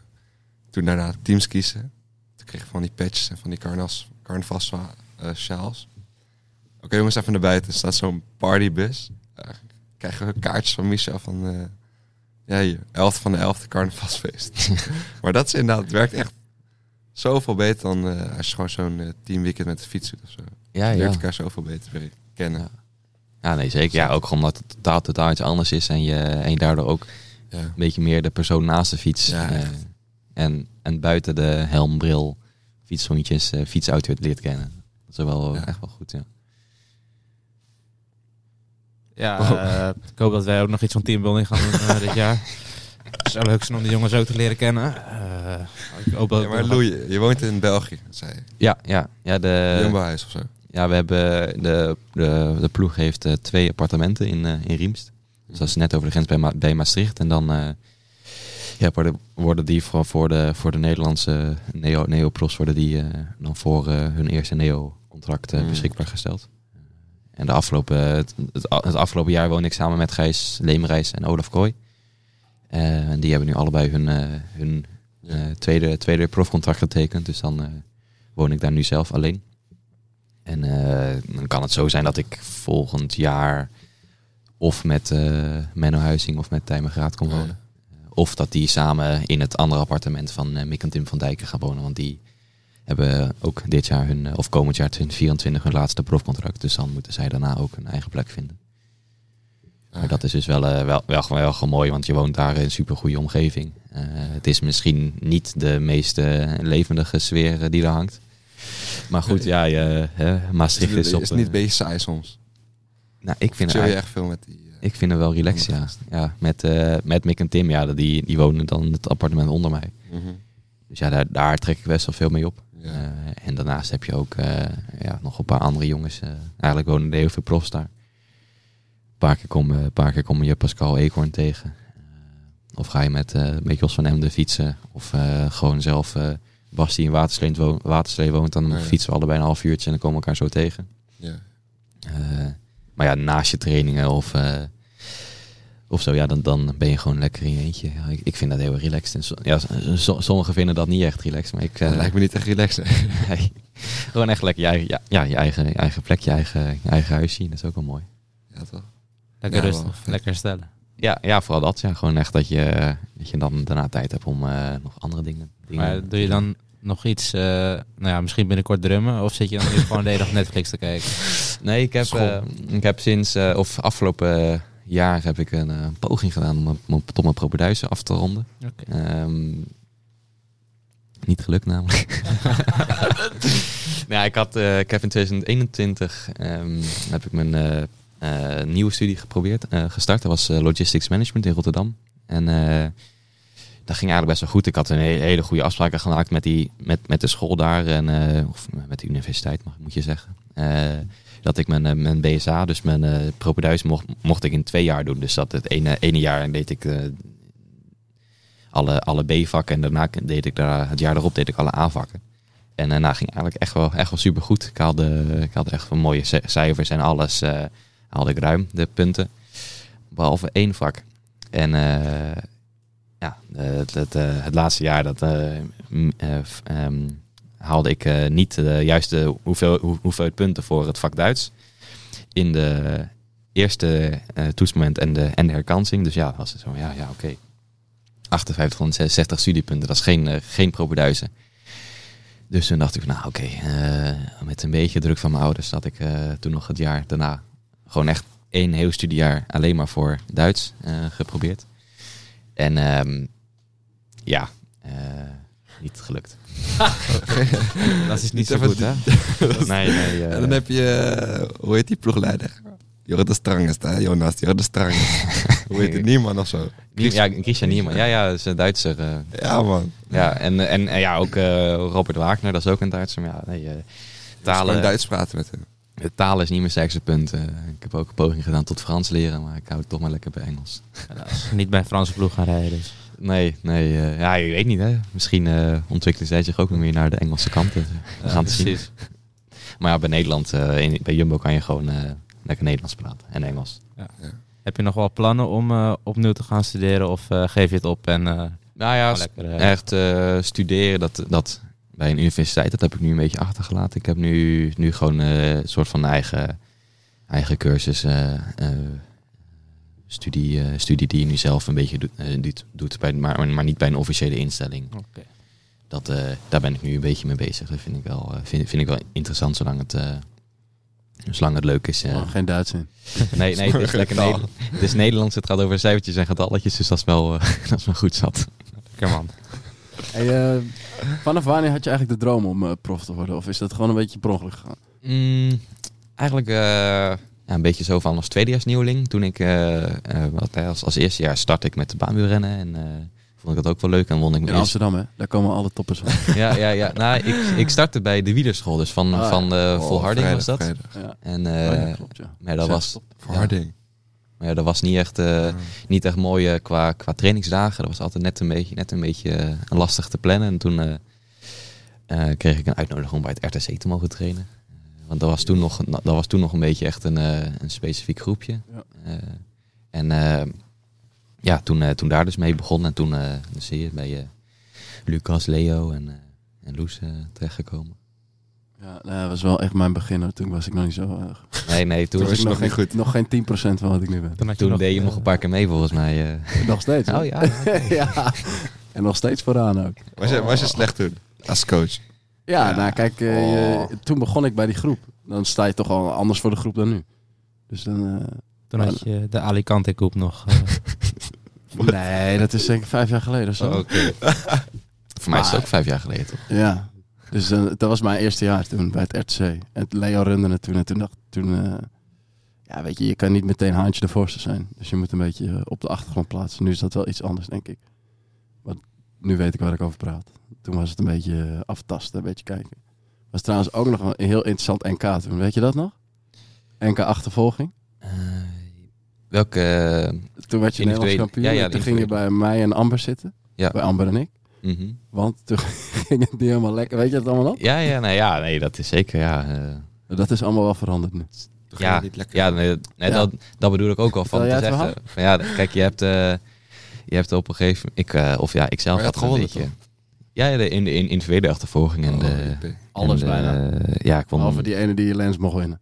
Toen daarna teams kiezen. Toen kreeg ik van die patches en van die carnavals eh, sjaals. Oké jongens, even naar buiten. Er staat zo'n partybus. Uh, krijgen we kaartjes van Michel van... eh ja, hier, 11 van de 11e carnavalsfeest. maar dat is inderdaad, het werkt echt zoveel beter dan eh, als je gewoon zo'n eh, teamweekend met de fiets doet of zo. Ja, Je ja. leert elkaar zoveel beter weer kennen. Ja. Ja, nee, zeker. Ja, ook omdat het totaal, totaal iets anders is en je, en je daardoor ook Ja. een beetje meer de persoon naast de fiets. En, en buiten de helm, bril, fietshondjes, eh fietsauto leert kennen. Dat is wel echt wel goed, ja. Ja, Oh. eh, ik hoop dat wij ook nog iets van teambuilding gaan doen eh, dit jaar. Het zou leuk zijn om de jongens ook te leren kennen. Eh, ik hoop dat Ja, maar Louis, je woont in België, zei je. Ja, ja, ja, de, Jumbo-huis of zo. ja we hebben de, de, de ploeg heeft twee appartementen in, eh, in Riemst. Dus dat is net over de grens bij, Ma- bij Maastricht. En dan eh, ja, worden, worden die voor, voor, de, voor de Nederlandse neo, neopros worden die eh, dan voor hun eerste neo-contract eh, Mm. beschikbaar gesteld. En de afgelopen, het, het, afgelopen jaar woon ik samen met Gijs Leemreis en Olaf Kooi. Eh, en die hebben nu allebei hun, eh, hun eh, tweede, tweede profcontract getekend. Dus dan woon ik daar nu zelf alleen. En dan kan het zo zijn dat ik volgend jaar of met eh Menno Huizing of met Tijmen Graat kom Ja. wonen. Of dat die samen in het andere appartement van eh, Mick en Tim van Dijken gaan wonen. Want die hebben ook dit jaar hun, eh, of komend jaar 2024 hun laatste profcontract. Dus dan moeten zij daarna ook een eigen plek vinden. Maar dat is dus wel, eh, wel, wel, gewoon- wel gewoon mooi, want je woont daar in een super goede omgeving. Eh, het is misschien niet de meest levendige sfeer die er hangt. Maar goed, ja, je, hè, Maastricht is op... is niet beetje saai soms. nou, ik vind, het echt veel met die... ik vind het wel relaxed, ja. ja met, met Mick en Tim, ja, die, die wonen dan het appartement onder mij. mhm. Dus ja, daar, daar trek ik best wel veel mee op. Ja. Eh, en daarnaast heb je ook eh, ja, nog een paar andere jongens. eh, eigenlijk wonen heel veel profs daar. Een paar keer kom, een paar keer kom je Pascal Eekhoorn tegen. Of ga je met, met Jos van Emden fietsen. Of gewoon zelf, Bas die in Waterslee, wo Waterslee woont. Dan Ja, ja. fietsen we allebei een half uurtje en dan komen we elkaar zo tegen. ja. Maar ja, naast je trainingen of, of zo, ja, dan, dan ben je gewoon lekker in je eentje. Ja, ik, ik vind dat heel relaxed. En so- ja, so- sommigen vinden dat niet echt relaxed, maar ik... Dat eh, lijkt me niet echt relaxed. Nee. Gewoon echt lekker je eigen, ja, ja, je eigen, je eigen plek, je eigen, je eigen huis zien. Dat is ook wel mooi. ja, toch? lekker Ja, rustig, lekker stellen. Ja, ja, vooral dat. Ja. Gewoon echt dat je, dat je dan daarna tijd hebt om eh, nog andere dingen, dingen Maar doe je dan nog iets, eh, nou ja, misschien binnenkort drummen? Of zit je dan nu gewoon de hele dag Netflix te kijken? Nee, ik heb, eh, ik heb sinds, eh, of afgelopen eh, jaar heb ik een eh, poging gedaan om, mijn- tot mijn propeduizen af te ronden. Ehm, niet gelukt namelijk. nou, ja, ik, had, eh, ik heb in 2021 ehm, heb ik mijn eh, nieuwe studie geprobeerd, gestart. Dat was Logistics Management in Rotterdam. En dat ging eigenlijk best wel goed. Ik had een he- hele goede afspraken gemaakt met, die, met, met de school daar. En, of met de universiteit, mag, moet je zeggen. Dat ik mijn, eh, mijn BSA, dus mijn propeduis, mocht, mocht ik in twee jaar doen. Dus dat het ene, ene jaar deed ik eh, alle, alle B-vakken. En daarna deed ik daar, het jaar erop deed ik alle A-vakken. En daarna ging eigenlijk echt wel, echt wel super goed. Ik haalde, ik had echt wel mooie cijfers en alles eh, haalde ik ruim, de punten. Behalve één vak. En ja, het, het, het laatste jaar dat, eh, eh, ehm, haalde ik eh, niet de juiste hoeveel, hoe, hoeveelheid punten voor het vak Duits. In de eerste eh, toetsmoment en de, herkansing. Dus ja, was het zo, ja, ja oké. 5860 studiepunten, dat is geen, eh, geen. Dus toen dacht ik, nou oké, met een beetje druk van mijn ouders had ik toen nog het jaar daarna gewoon echt één heel studiejaar alleen maar voor Duits geprobeerd. En ehm, ja, niet gelukt. Dat is niet Niet zo goed, hè? nee, nee. eh, En dan heb je, eh, hoe heet die ploegleider? Jorrit de Strangest, hè, Jonas? Jorrit de Strangest. hoe heet het? Niemand of zo? Ja, Christian Niemann. Ja, ja, dat is een Duitser. eh, Ja, man. ja, en, en, en ja, ook eh, Robert Wagner, dat is ook een Duitser. Maar ja, nee, eh, Talen. Duits praten met hem. de taal is niet mijn sterkste punt. Ik heb ook een poging gedaan tot Frans leren, maar ik hou het toch maar lekker bij Engels. Niet bij een Franse ploeg gaan rijden, dus. Nee, nee, eh, ja, je weet niet hè. Misschien eh, ontwikkelen zij zich ook nog meer naar de Engelse kant. Dus, we gaan het zien. Maar ja, bij Nederland, eh, in- bij Jumbo kan je gewoon eh, lekker Nederlands praten en Engels. Heb je nog wel plannen om eh, opnieuw te gaan studeren of eh, geef je het op en... eh, Nou ja, lekker, eh, echt eh, studeren, dat, dat bij een universiteit, dat heb ik nu een beetje achtergelaten. Ik heb nu, nu gewoon eh, een soort van eigen, eigen cursus, eh, eh, studie, eh, studie die je nu zelf een beetje doet, eh, doet, doet bij, maar, maar niet bij een officiële instelling. Oké. Dat, eh, daar ben ik nu een beetje mee bezig. Dat vind ik wel, eh, vind, vind ik wel interessant, zolang het, eh, zolang het leuk is. eh. Oh, geen Duits in. nee, nee, het is lekker. Nederlands. Het is Nederlands, het gaat over cijfertjes en getalletjes, dus dat is wel, eh, dat is wel goed zat. Lekker man. Hey, eh, vanaf wanneer had je eigenlijk de droom om eh, prof te worden? Of is dat gewoon een beetje per ongeluk gegaan? Mm, eigenlijk eh, ja, een beetje zo van als tweedejaarsnieuweling. Toen ik eh, eh, wat, als, als eerste jaar startte ik met de baanwielrennen en eh, vond ik dat ook wel leuk. En won ik In. Amsterdam, hè? Daar komen alle toppers van. Ja, ja, ja. Nou, ik, ik startte bij de wielerschool, dus van, Ah, van de Oh, Volharding vrijdag, was dat. vrijdag. Ja, En Oh, eh, ja, klopt, ja. maar dat was, stop. Verharding. maar ja, dat was niet echt, eh, Ah. niet echt mooi qua, qua trainingsdagen. Dat was altijd net een beetje, net een beetje lastig te plannen. En toen eh, eh, kreeg ik een uitnodiging om bij het RTC te mogen trainen. Want dat was toen nog, dat was toen nog een beetje echt een, eh, een specifiek groepje. Ja. Eh, en eh, ja, toen, eh, toen daar dus mee begonnen. En toen eh dus hier bij eh, Lucas, Leo en, eh, en Loes eh, terechtgekomen. Ja, nou, dat was wel echt mijn begin. hoor. Toen was ik nog niet zo erg. Nee, nee, toen, Toen was ik je nog, geen, goed. nog geen 10% van wat ik nu ben. Toen, had je toen nog, deed je nog een paar keer mee volgens mij. eh. Nog steeds. Oh ja. ja. En nog steeds vooraan ook. Was je, was je slecht toen? Als coach? Ja, Ja. nou kijk, eh, je- Oh. toen begon ik bij die groep. Dan sta je toch al anders voor de groep dan nu. Dus dan... eh, Toen had je de Alicante Coupe nog. eh, nee, dat is zeker vijf jaar geleden of zo. Oh, Oké. Voor mij is het ook vijf jaar geleden toch? Ja. Dus dat was mijn eerste jaar toen bij het RTC. En Leo runde het toen. En toen dacht toen... eh, ja, weet je, je kan niet meteen haantje de voorste zijn. Dus je moet een beetje op de achtergrond plaatsen. Nu is dat wel iets anders, denk ik. Want nu weet ik waar ik over praat. Toen was het een beetje eh, aftasten, een beetje kijken. Was trouwens ook nog een heel interessant NK toen. Weet je dat nog? NK achtervolging. Eh, welke... eh, Toen werd je Nederlands kampioen. ja, ja, toen ging je bij mij en Amber zitten. Ja. Bij Amber en ik. mhm. Want toen ging het niet helemaal lekker. Weet je het allemaal nog? Ja, ja, nee, ja, nee, dat is zeker, ja. eh, Dat is allemaal wel veranderd nu. Toen ging ja, niet lekker. ja, nee, nee, Ja. Dat, dat bedoel ik ook al van te zeggen. Van, ja, kijk, je hebt, eh, je hebt op een gegeven moment, ik, eh, of ja, ik zelf had had een beetje. Ja, ja, de, in de in, individuele achtervolging en Oh, de. Alles en de- bijna. Ja, ik won. Behalve die ene die je lens mocht winnen.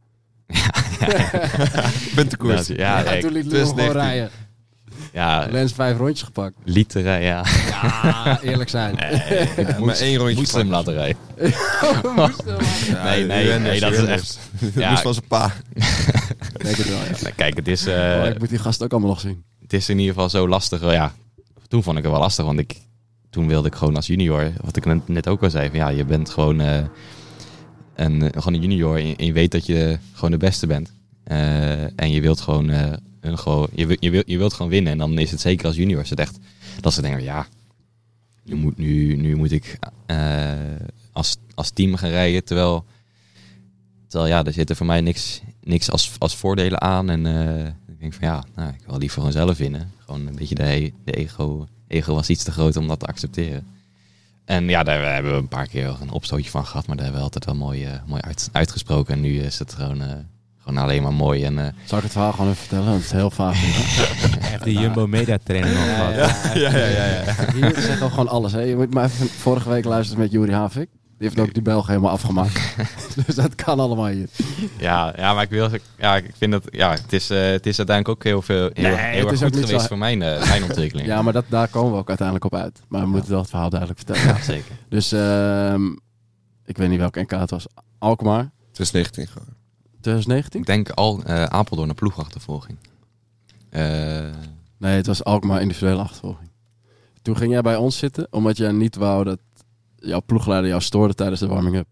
Puntenkoers. Ja, ja, ik- toen liet Lou 2019. gewoon rijden. ja, Lens vijf rondjes gepakt. literen, ja. Ja, eerlijk zijn. Ja, maar één rondje Moest hem laten rijden. Ja, Nee, nee, nee, dat is. Dat Ja. moest van zijn pa. Denk het wel, ja. Nou, Kijk, het is, eh, Oh, ik moet die gast ook allemaal nog zien. het is in ieder geval zo lastig. Ja, toen vond ik het wel lastig, want ik, toen wilde ik gewoon als junior, wat ik net- ook al zei, van ja, je bent gewoon, eh, een, gewoon een junior en je, weet dat je gewoon de beste bent. Eh, en je wilt gewoon, eh, een, gewoon je, je, wilt, je wilt gewoon winnen. En dan is het zeker als junior, is het echt, dat ze denken, ja, nu moet, nu, nu moet ik als, als team gaan rijden, terwijl, terwijl ja, er zitten voor mij niks, niks als, als voordelen aan. En ik denk van ja, nou, ik wil liever gewoon zelf winnen. Gewoon een beetje de, de ego, ego was iets te groot om dat te accepteren. En ja, daar hebben we een paar keer een opstootje van gehad, maar daar hebben we altijd wel mooi, eh, mooi uit, uitgesproken. En nu is het gewoon, eh, gewoon alleen maar mooi. En eh, Zal ik het verhaal gewoon even vertellen? Want het is heel vaag. Heeft de Jumbo Media training al gehad. Ja, ja, ja. ja. Hier zegt al gewoon alles. Hè. Je moet maar even vorige week luisteren met Juri Havik. Die heeft ook die Belg helemaal afgemaakt. dus dat kan allemaal hier. ja, ja, maar ik wil, ja, ik vind dat, ja, het is, eh, het is uiteindelijk ook heel veel, heel, Nee, heel het erg is ook goed geweest zo- voor mijn, eh, mijn ontwikkeling. Ja, maar dat, daar komen we ook uiteindelijk op uit. Maar we moeten wel het verhaal duidelijk vertellen. Ja, zeker. Dus ehm, ik weet niet welke NK het was. Alkmaar, Het is 19 gewoon. 2019? Ik denk al eh Apeldoorn een ploegachtervolging. Eh, Nee, het was Alkmaar individuele achtervolging. Toen ging jij bij ons zitten, omdat jij niet wou dat jouw ploegleider jou stoorde tijdens de warming-up.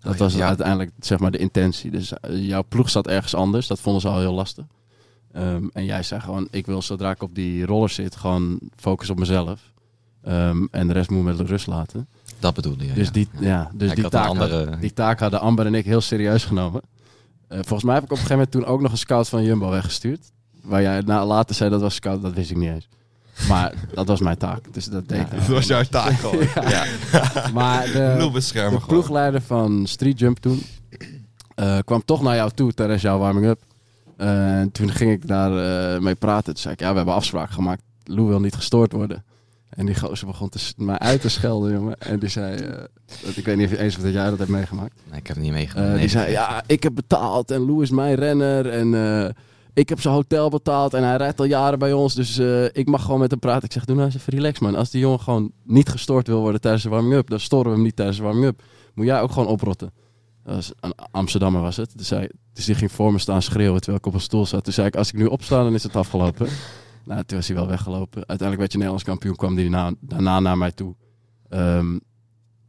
Dat Oh, was ja. uiteindelijk zeg maar de intentie. Dus eh, jouw ploeg zat ergens anders. Dat vonden ze al heel lastig. Ehm, en jij zei gewoon, ik wil zodra ik op die roller zit, gewoon focus op mezelf. Ehm, en de rest moet met rust laten. dat bedoelde je. dus ja. die, ja. dus die, taak andere- had- die taak hadden Amber en ik heel serieus genomen. Eh, volgens mij heb ik op een gegeven moment toen ook nog een scout van Jumbo weggestuurd. Waar jij na, later zei dat was scout, dat wist ik niet eens. Maar dat was mijn taak. Dus dat deed ik. Dat was jouw taak gewoon. Ja. Maar de, de ploegleider van Street Jump toen eh, kwam toch naar jou toe tijdens jouw warming-up. Eh, en toen ging ik daar eh, mee praten. Toen zei ik, ja, we hebben afspraken gemaakt. Lou wil niet gestoord worden. En die gozer begon te, mij uit te schelden, jongen. En die zei, eh, dat, ik weet niet of eens of dat jij dat hebt meegemaakt. Nee, ik heb het niet Eh, meegemaakt. nee. die zei, ja, ik heb betaald en Lou is mijn renner en eh, ik heb zijn hotel betaald en hij rijdt al jaren bij ons, dus eh, ik mag gewoon met hem praten. Ik zeg, doe nou eens even relax man. Als die jongen gewoon niet gestoord wil worden tijdens de warming-up, dan storen we hem niet tijdens de warming-up. Moet jij ook gewoon oprotten. Was een Amsterdammer was het. Dus, hij, dus die ging voor me staan schreeuwen terwijl ik op een stoel zat. Toen zei ik, als ik nu opsta, dan is het afgelopen. Nou, toen was hij wel weggelopen. Uiteindelijk werd je Nederlands kampioen, kwam hij na, daarna naar mij toe. Ehm,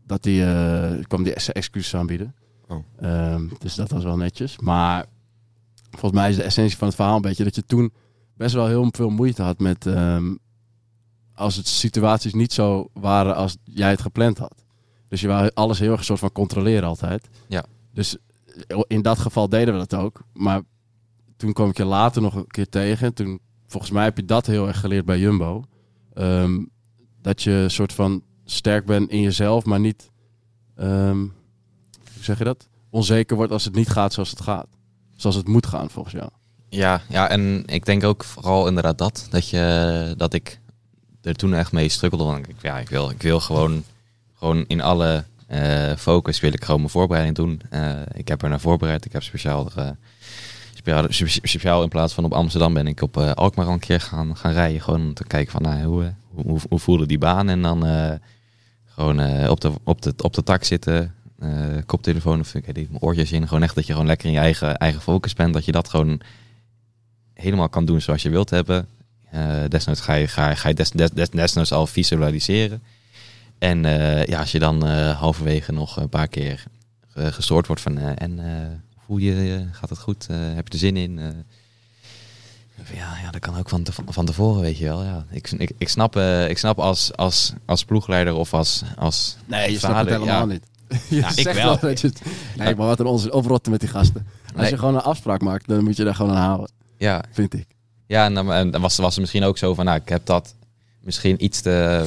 dat die, eh, kwam die zijn excuses aanbieden. Oh. Ehm, dus dat was wel netjes. Maar volgens mij is de essentie van het verhaal een beetje dat je toen best wel heel veel moeite had met ehm, als het situaties niet zo waren als jij het gepland had. Dus je wou alles heel erg een soort van controleren altijd. Ja. Dus in dat geval deden we dat ook. Maar toen kwam ik je later nog een keer tegen. Toen, volgens mij heb je dat heel erg geleerd bij Jumbo. Ehm, dat je een soort van sterk bent in jezelf, maar niet, ehm, hoe zeg je dat? Onzeker wordt als het niet gaat zoals het gaat. Zoals het moet gaan, volgens jou. Ja, ja, en ik denk ook vooral inderdaad dat, dat, je, dat ik er toen echt mee struggelde. Want ik, ja, ik, wil, ik wil gewoon, gewoon in alle eh, focus wil ik gewoon mijn voorbereiding doen. Eh, ik heb er naar voorbereid. Ik heb speciaal, eh, speciaal, spe- speciaal in plaats van op Amsterdam ben ik op Alkmaar al een keer gaan, gaan rijden. Gewoon om te kijken van nou, hoe, hoe, hoe, voelde die baan. En dan gewoon op, de, op, de, op de tak zitten. Eh, koptelefoon of ik weet niet, mijn oortjes in. Gewoon echt dat je gewoon lekker in je eigen, eigen focus bent. Dat je dat gewoon helemaal kan doen zoals je wilt hebben. Eh, desnoods ga je, ga, ga je des, des, des, desnoods al visualiseren. En eh, ja, als je dan halverwege nog een paar keer gestoord wordt van... en voel je? Gaat het goed? Heb je er zin in? Ja, ja, dat kan ook van, te, van tevoren, weet je wel. Ja, ik, ik, ik, snap, eh, ik snap als, als, als ploegleider of als, als Nee, je snapt het vader, helemaal ja. niet. Je Ja, ik zegt wel. dat je het- nee, maar wat een onzin. Oprotten met die gasten. Als Nee. je gewoon een afspraak maakt, dan moet je daar gewoon aan houden. Ja, Vind ik. Ja, en dan, en dan was, was het misschien ook zo van, nou, ik heb dat misschien iets te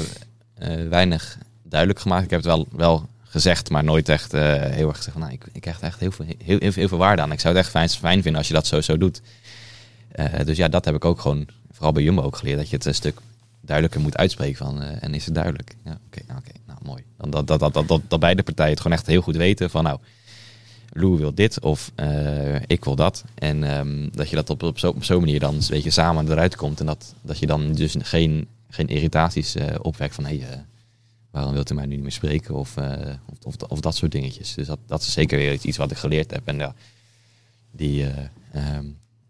eh, weinig duidelijk gemaakt. Ik heb het wel, wel gezegd, maar nooit echt eh, heel erg gezegd van, nou, ik, ik krijg er echt heel veel, heel, heel, heel veel waarde aan. Ik zou het echt fijn, fijn vinden als je dat zo, zo doet. Eh, dus ja, dat heb ik ook gewoon, vooral bij Jumbo ook geleerd, dat je het een stuk duidelijker moet uitspreken van, en is het duidelijk? Ja, oké, nou, oké, mooi. Dan dat, dat, dat, dat, dat, beide partijen het gewoon echt heel goed weten van, nou, Lou wil dit of eh, ik wil dat. En ehm, dat je dat op, op zo'n op zo'n manier dan een beetje samen eruit komt. En dat, dat je dan dus geen, geen irritaties eh, opwekt van hé, eh, waarom wilt u mij nu niet meer spreken? Of, of, of, of dat soort dingetjes. Dus dat, dat is zeker weer iets wat ik geleerd heb. En ja, die, ehm,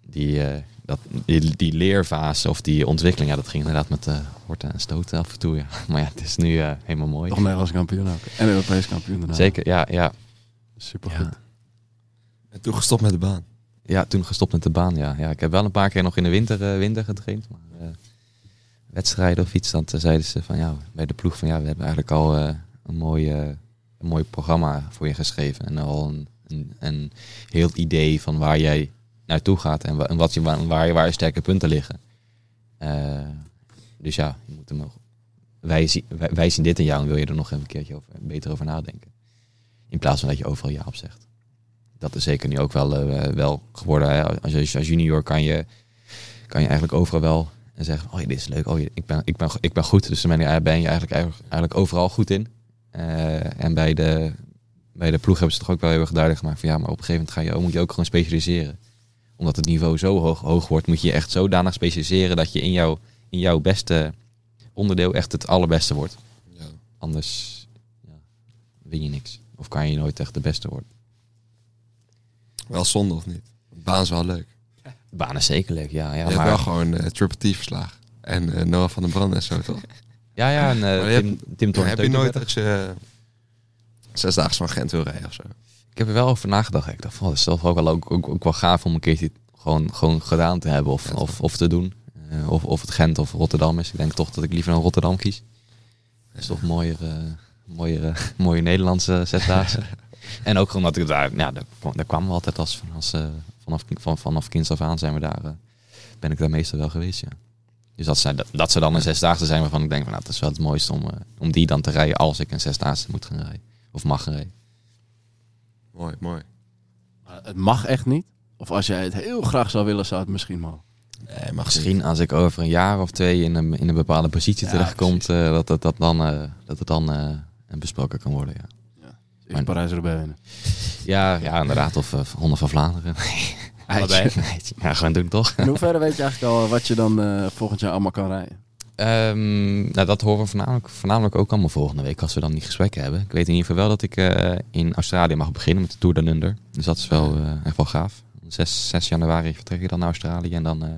die, eh, dat, die, die leerfase of die ontwikkeling, ja, dat ging inderdaad met eh horten en stoten af en toe. Ja. Maar ja, het is nu eh, helemaal mooi. Toch Nederlands kampioen ook. En Europees kampioen daarna. Zeker, ja, ja. Super Ja. goed. En toen gestopt met de baan. Ja, toen gestopt met de baan, ja. ja ik heb wel een paar keer nog in de winter, eh, winter getraind. Maar eh, wedstrijden of iets, dan zeiden ze van ja, bij de ploeg van ja, we hebben eigenlijk al eh, een, mooi, een mooi programma voor je geschreven. En al een, een, een heel idee van waar jij naartoe gaat en, wa- en wat je, waar, je, waar je sterke punten liggen. Eh, dus ja, je moet hem wij, zien- dit in jou en wil je er nog even een keertje over, beter over nadenken. In plaats van dat je overal ja op zegt dat is zeker nu ook wel, eh, wel geworden. Hè. Als, je, als junior kan je, kan je eigenlijk overal wel zeggen: Oh, dit is leuk. Oh, ik ben, ik ben, ik ben goed. Dus dan ben je, ben je eigenlijk, eigenlijk overal goed in. Eh, en bij de, bij de ploeg hebben ze toch ook wel heel erg duidelijk gemaakt: van ja, maar op een gegeven moment ga je, moet je ook gewoon specialiseren. Omdat het niveau zo hoog, hoog wordt, moet je echt zodanig specialiseren dat je in, jouw in jouw beste onderdeel echt het allerbeste wordt. Ja. Anders ja, win je niks. Of kan je nooit echt de beste worden. Wel zonde of niet? De baan is wel leuk. De baan is zeker leuk, ja. ja je hebt maar, wel gewoon eh Triple T verslagen. En eh, Noah van den Brand en zo, toch? Ja, ja, en eh Tim, hebt- Tim heb je nooit dat je zesdaags van Gent wil rijden of zo? Ik heb er wel over nagedacht. Ik dacht, van, dat is toch ook wel, ook, ook, ook wel gaaf om een keertje gewoon, gewoon gedaan te hebben of, of, of te doen. Eh, of, of het Gent of Rotterdam is. Ik denk toch dat ik liever naar Rotterdam kies. Dat is toch mooier, eh mooier, eh, mooie Nederlandse zesdaagse. en ook omdat ik daar, ja, daar, kwam- daar kwamen we altijd als, als vanaf, van, vanaf kinds af aan zijn we daar, ben ik daar meestal wel geweest, ja. Dus dat, zijn, dat, dat ze dan een zesdaagse zijn waarvan ik denk, van, nou, dat is wel het mooiste om, om die dan te rijden als ik een zesdaagse moet gaan rijden. Of mag gaan rijden. Mooi, mooi. Maar Het mag echt niet. Of als jij het heel graag zou willen, zou het misschien mogen. Nee, mag Misschien als ik over een jaar of twee in een, in een bepaalde positie Ja, terechtkom, eh, dat, dat, dat, dan, eh, dat het dan eh, besproken kan worden. Ja, Is Parijs-Roubaix winnen. ja, ja inderdaad. Of uh, Ronde van Vlaanderen. Allebei. ja, gewoon doen toch? In hoeverre weet je eigenlijk al wat je dan eh, volgend jaar allemaal kan rijden? Ehm, nou, dat horen we voornamelijk, voornamelijk ook allemaal volgende week als we dan die gesprekken hebben. Ik weet in ieder geval wel dat ik eh, in Australië mag beginnen met de Tour Down Under. Dus dat is wel eh, echt wel gaaf. 6, 6 januari vertrek ik dan naar Australië en dan eh,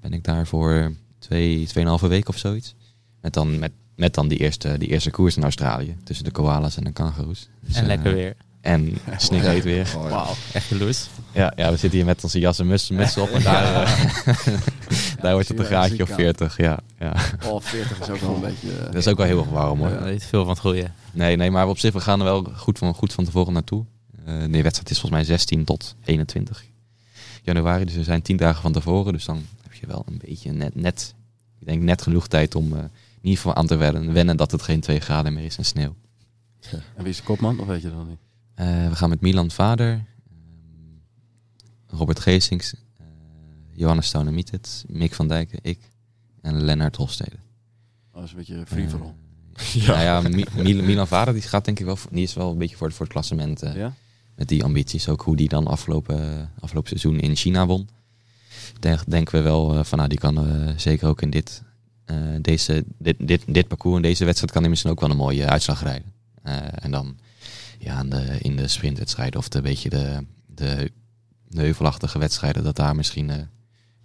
ben ik daar voor twee, tweeënhalve week of zoiets. Met dan, met, met dan die, eerste, die eerste koers in Australië tussen de koalas en de kangaroes. Dus, En lekker weer. En snikheet weer. Wauw. Echt jaloers. Ja, ja, we zitten hier met onze jas en muts, muts op en daar, daar wordt het een graadje of ik 40. Ja, ja. Oh, 40 is ook wel een beetje... eh, Dat is ook wel heel erg warm hoor. Niet veel van het goede. Nee, nee, maar op zich, we gaan er wel goed van, goed van tevoren naartoe. Eh de wedstrijd is volgens mij 16 tot 21 januari. Dus we zijn 10 dagen van tevoren. Dus dan heb je wel een beetje net, net ik denk net genoeg tijd om eh, in ieder geval aan te wennen, wennen dat het geen 2 graden meer is en sneeuw. En wie is de kopman? Of weet je dat niet? Eh, we gaan met Milan Vader, ehm, Robert Geesings, Johannes Stounemietet, Mick van Dijken, ik en Lennart Hofstede. Oh, dat is een beetje free for all. Eh, Nou ja, Mi- Mil- Milan Vader die gaat denk ik wel, voor- die is wel een beetje voor, voor het klassement. eh, ja? met die ambities. Ook hoe die dan afgelopen, afgelopen seizoen in China won. Denk, denken we wel eh, van nou, die kan eh, zeker ook in dit, eh, deze, dit, dit, dit parcours, in deze wedstrijd, kan hij misschien ook wel een mooie uitslag rijden. Eh, en dan ja, in de, in de sprintwedstrijden of de beetje de, de, de heuvelachtige wedstrijden, dat daar misschien eh,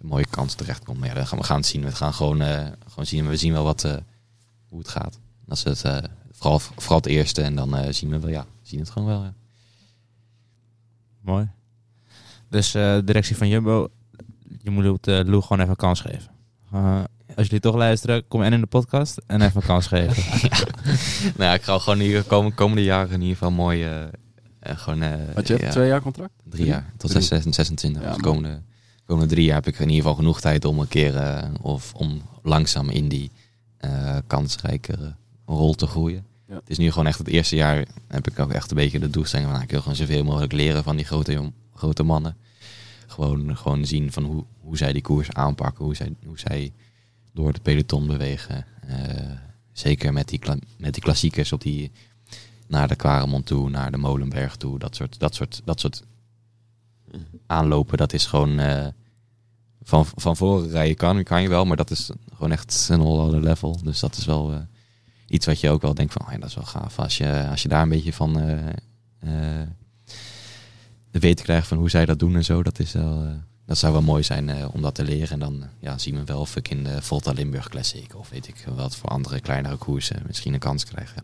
mooie kans terecht komt. Maar ja, dan gaan we gaan het zien. We gaan gewoon, eh, gewoon zien. We zien wel wat, eh, hoe het gaat. Dat is het, eh, vooral, vooral het eerste en dan eh, zien we wel, ja, zien het gewoon wel. Ja. Mooi. Dus eh directie van Jumbo, je moet uh, Lou gewoon even een kans geven. Uh, als jullie toch luisteren, kom en in de podcast en even een kans geven. nou ja, ik ga gewoon hier komende, komende jaren in ieder geval mooi... Uh, gewoon, uh, Wat je hebt, ja, twee jaar contract? Drie jaar, tot Drie. 26. Ja, dus mooi. komende, drie jaar heb ik in ieder geval genoeg tijd om een keer... eh, of om langzaam in die eh kansrijkere rol te groeien. Ja. Het is nu gewoon echt het eerste jaar heb ik ook echt een beetje de doelstelling van... nou, ik wil gewoon zoveel mogelijk leren van die grote, grote mannen. Gewoon, gewoon zien van hoe, hoe zij die koers aanpakken, hoe zij, hoe zij door het peloton bewegen. Eh, zeker met die, met die klassiekers op die, naar de Quaremont toe, naar de Molenberg toe. Dat soort, dat soort, dat soort aanlopen, dat is gewoon... eh, van, van voren rijden kan, kan je wel, maar dat is gewoon echt een all level. Dus dat is wel eh, iets wat je ook wel denkt van, oh ja, dat is wel gaaf. Als je, als je daar een beetje van eh, eh, de weten krijgt van hoe zij dat doen en zo, dat, is wel, dat zou wel mooi zijn om dat te leren. En dan ja, zien we wel of ik in de Volta Limburg Classic of weet ik wat voor andere kleinere koersen misschien een kans krijg.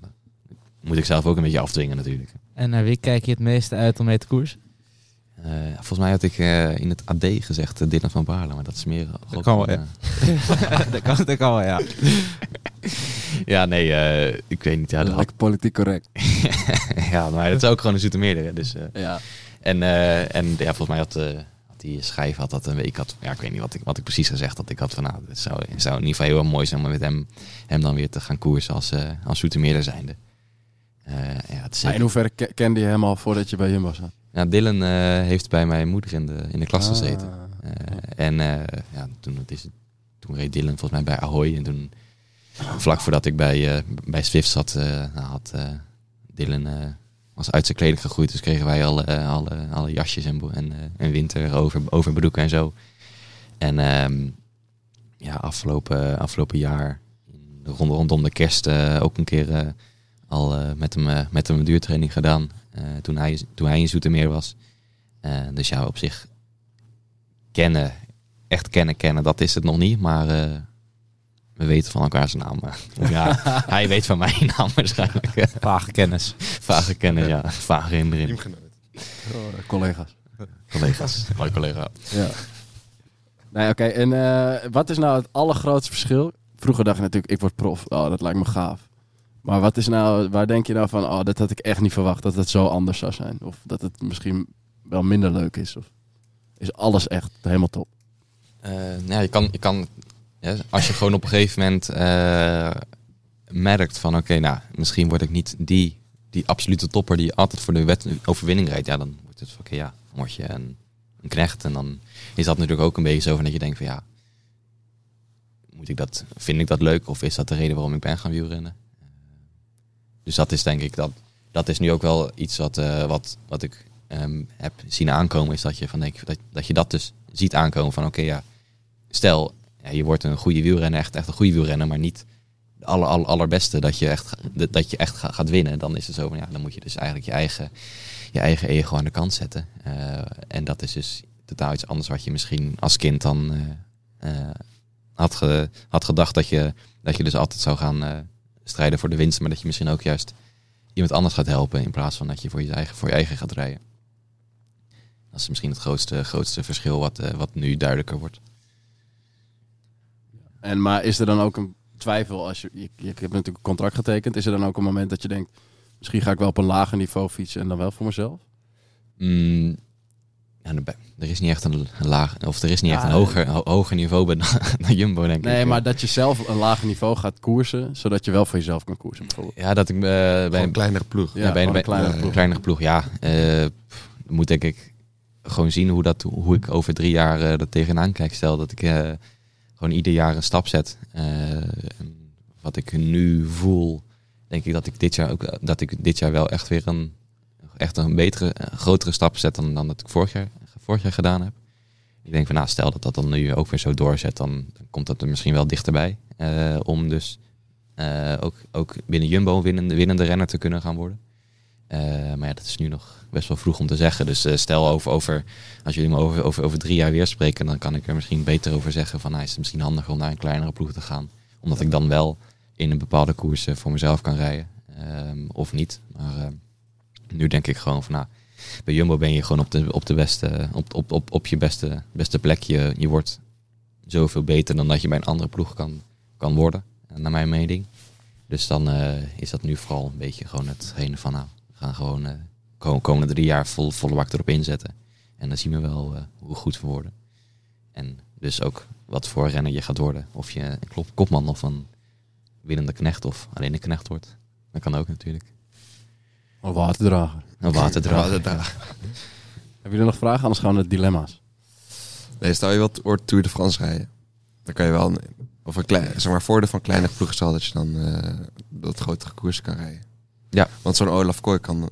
Moet ik zelf ook een beetje afdwingen natuurlijk. en naar wie kijk je het meeste uit om mee te koers? Eh, volgens mij had ik eh, in het AD gezegd uh, Dylan van Baarle, maar dat is meer... Dat kan wel, ja. dat, kan, dat kan wel, ja. ja, nee, eh, ik weet niet. Ja, dat had- Lekker politiek correct. ja, maar het is ook gewoon een Zoetermeerder. hè, Dus, eh, Ja. en, eh, en ja, volgens mij had, eh, had die schijf had dat een week had. Ja, ik weet niet wat ik, wat ik precies gezegd had. Ik had van, nou, het zou, het zou in ieder geval heel mooi zijn om met hem, hem dan weer te gaan koersen als, eh als Zoetermeerder zijnde. Eh, ja, het is Maar in hoeverre ke- kende je hem al voordat je bij Jumbo zat? Ja, Dylan eh, heeft bij mijn moeder in de, in de klas gezeten. Ah. Eh, en eh, ja, toen, het is, toen reed Dylan volgens mij bij Ahoy. En toen, vlak voordat ik bij, bij Swift zat, nou, had Dylan was uit zijn kleding gegroeid. Dus kregen wij alle, alle, alle jasjes en, en, en winter over, overbroeken en zo. En ehm, ja, afgelopen, afgelopen jaar, ronde rondom de kerst, ook een keer al met, hem, met hem een duurtraining gedaan. Eh, toen, hij, toen hij in Zoetermeer was. Eh, dus ja, op zich kennen, echt kennen, kennen, dat is het nog niet. Maar eh, we weten van elkaar zijn naam. ja, hij weet van mijn naam waarschijnlijk. Vage kennis. Vage kennen, ja. Vage herinnering. Teamgenoot. Oh, collega's. Collega's. Mooi collega. Ja. Nee, oké. En eh, wat is nou het allergrootste verschil? Vroeger dacht je natuurlijk, ik word prof. Oh, dat lijkt me gaaf. Maar wat is nou, waar denk je nou van, oh, dat had ik echt niet verwacht dat het zo anders zou zijn? Of dat het misschien wel minder leuk is? Of is alles echt helemaal top? Eh, nou je kan, je kan als je gewoon op een gegeven moment eh, merkt van oké, nou, misschien word ik niet die, die absolute topper die altijd voor de wet, overwinning rijdt. Ja, dan wordt het van oké, ja, word je een een knecht. En dan is dat natuurlijk ook een beetje zo van dat je denkt van ja, moet ik dat, vind ik dat leuk of is dat de reden waarom ik ben gaan wielrennen? Dus dat is denk ik, dat, dat is nu ook wel iets wat, eh, wat, wat ik ehm, heb zien aankomen, is dat je, van, denk, dat, dat je dat dus ziet aankomen van oké ja, stel ja, je wordt een goede wielrenner, echt, echt een goede wielrenner, maar niet de aller, aller, allerbeste dat je echt, dat je echt ga- gaat winnen. Dan is het zo van ja, dan moet je dus eigenlijk je eigen, je eigen ego aan de kant zetten. Eh, en dat is dus totaal iets anders wat je misschien als kind dan eh, had, had gedacht dat je, dat je dus altijd zou gaan strijden voor de winst, maar dat je misschien ook juist iemand anders gaat helpen in plaats van dat je voor je eigen, voor je eigen gaat rijden. Dat is misschien het grootste, grootste verschil wat, eh, wat nu duidelijker wordt. En, maar is er dan ook een twijfel als je, je, je hebt natuurlijk een contract getekend. Is er dan ook een moment dat je denkt, misschien ga ik wel op een lager niveau fietsen en dan wel voor mezelf? Mm, ja, er er is niet echt een laag, of er is niet echt een hoger, ho- hoger niveau bij dan Jumbo, denk ik. Nee, maar dat je zelf een lager niveau gaat koersen, zodat je wel voor jezelf kan koersen bijvoorbeeld. Ja, dat ik eh, bij een een kleinere ploeg. Ja, ja, bij, een kleinere ploeg. kleinere ploeg, ja. Eh, pff, moet denk ik gewoon zien hoe, dat, hoe ik over drie jaar eh dat tegenaan kijk. Stel dat ik eh, gewoon ieder jaar een stap zet. Eh, wat ik nu voel, denk ik dat ik dit jaar, ook, dat ik dit jaar wel echt weer een, echt een betere, grotere stap zet dan, dan dat ik vorig jaar, vorig jaar gedaan heb. Ik denk van, nou, stel dat dat dan nu ook weer zo doorzet, dan, komt dat er misschien wel dichterbij. eh, om dus eh, ook, ook binnen Jumbo winnende, winnende renner te kunnen gaan worden. Eh, maar ja, dat is nu nog best wel vroeg om te zeggen. Dus stel over, over, als jullie me over, over, over drie jaar weer spreken, dan kan ik er misschien beter over zeggen van, nou, is het misschien handiger om naar een kleinere ploeg te gaan. Omdat ik dan wel in een bepaalde koers voor mezelf kan rijden. Ehm, of niet. Maar ehm, nu denk ik gewoon van, nou, bij Jumbo ben je gewoon op de, op de beste, op, op, op, je beste, beste plek. Je, wordt zoveel beter dan dat je bij een andere ploeg kan, kan worden, eh, naar mijn mening. Dus dan eh, is dat nu vooral een beetje gewoon hetgene van, nou, we gaan gewoon eh kom- komende drie jaar vol, volle erop inzetten. En dan zien we wel eh, hoe goed we worden. En dus ook wat voor renner je gaat worden. Of je een kopman of een winnende knecht of alleen een knecht wordt. Dat kan ook natuurlijk. Of waterdrager. Een waterdrager. Waterdrager. Hebben jullie nog vragen? Anders gaan we naar de dilemma's. Nee, stel je wat ooit Tour de France rijden. Dan kan je wel, een, of een klein, zeg maar, voordeel van kleine ploegen wel dat je dan eh dat grotere koersen kan rijden. Ja. Want zo'n Olaf Kooi kan,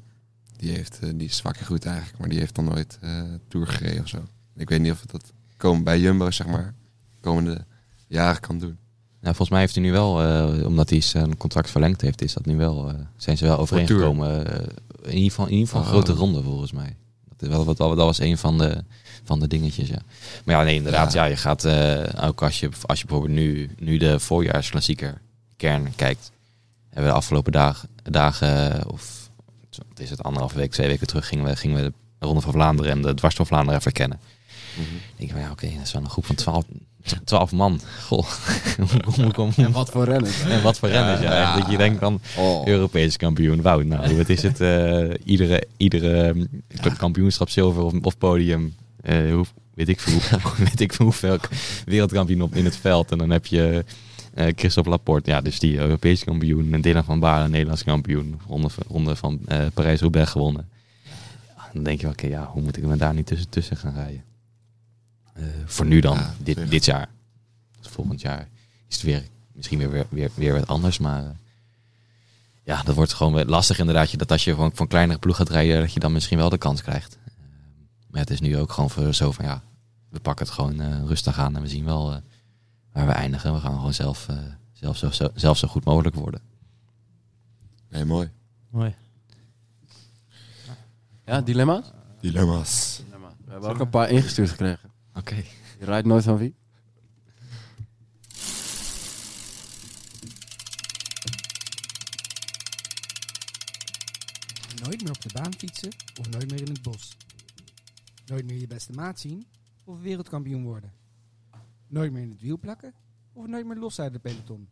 die, heeft, eh, die is vaak goed eigenlijk, maar die heeft dan nooit eh Tour gereden of zo. Ik weet niet of het dat komen bij Jumbo, zeg maar, komende jaren kan doen. Nou, volgens mij heeft hij nu wel, eh, omdat hij zijn contract verlengd heeft, is dat nu wel, eh, zijn ze wel overeengekomen. eh, in ieder geval, in ieder geval Oh. grote ronde volgens mij. Dat, is wel, wat, dat was een van de, van de dingetjes, ja. Maar ja, nee, inderdaad, ja, Ja. je gaat, ook als je, als je bijvoorbeeld nu, nu de voorjaarsklassieker kern kijkt, hebben we de afgelopen dagen, dagen of wat is het, anderhalve week, twee weken terug, gingen we, gingen we de Ronde van Vlaanderen en de Dwars door Vlaanderen even kennen. Mhm. Ik denk van ja, oké, dat is wel een groep van twaalf, twaalf man. Goh, En wat voor rennen. en wat voor renners, ja. Dat je denkt dan, Oh. Europees kampioen. Wauw, nou, wat is het? eh, iedere iedere um, kampioenschap zilver of, of podium. eh, hoe, weet, ik veel, hoe, weet ik veel hoeveel wereldkampioen op in het veld. En dan heb je eh Christophe Laporte, ja, dus die Europees kampioen. En Dylan van Baarle, Nederlands kampioen. Ronde, van- ronde van eh, Parijs-Roubaix gewonnen. Dan denk je, oké, ja, hoe moet ik me daar niet tussen, tussen gaan rijden? Eh, voor nu dan, Ja, dit, dit jaar. Dus volgend jaar is het weer, misschien weer, weer, weer, weer wat anders, maar... eh, ja, dat wordt gewoon weer lastig inderdaad. je- Dat als je gewoon een kleinere ploeg gaat rijden, dat je dan misschien wel de kans krijgt. Eh, Maar het is nu ook gewoon voor zo van ja, we pakken het gewoon eh, rustig aan en we zien wel eh, waar we eindigen. We gaan gewoon zelf, eh, zelf, zo, zo, zelf zo goed mogelijk worden. Nee, mooi. Mooi. Ja, dilemma's? Dilemma's. We hebben ook een paar ingestuurd gekregen. Oké. Je rijdt nooit van wie? Nooit meer op de baan fietsen of nooit meer in het bos. Nooit meer je beste maat zien of wereldkampioen worden. Nooit meer in het wiel plakken of nooit meer los uit de peloton.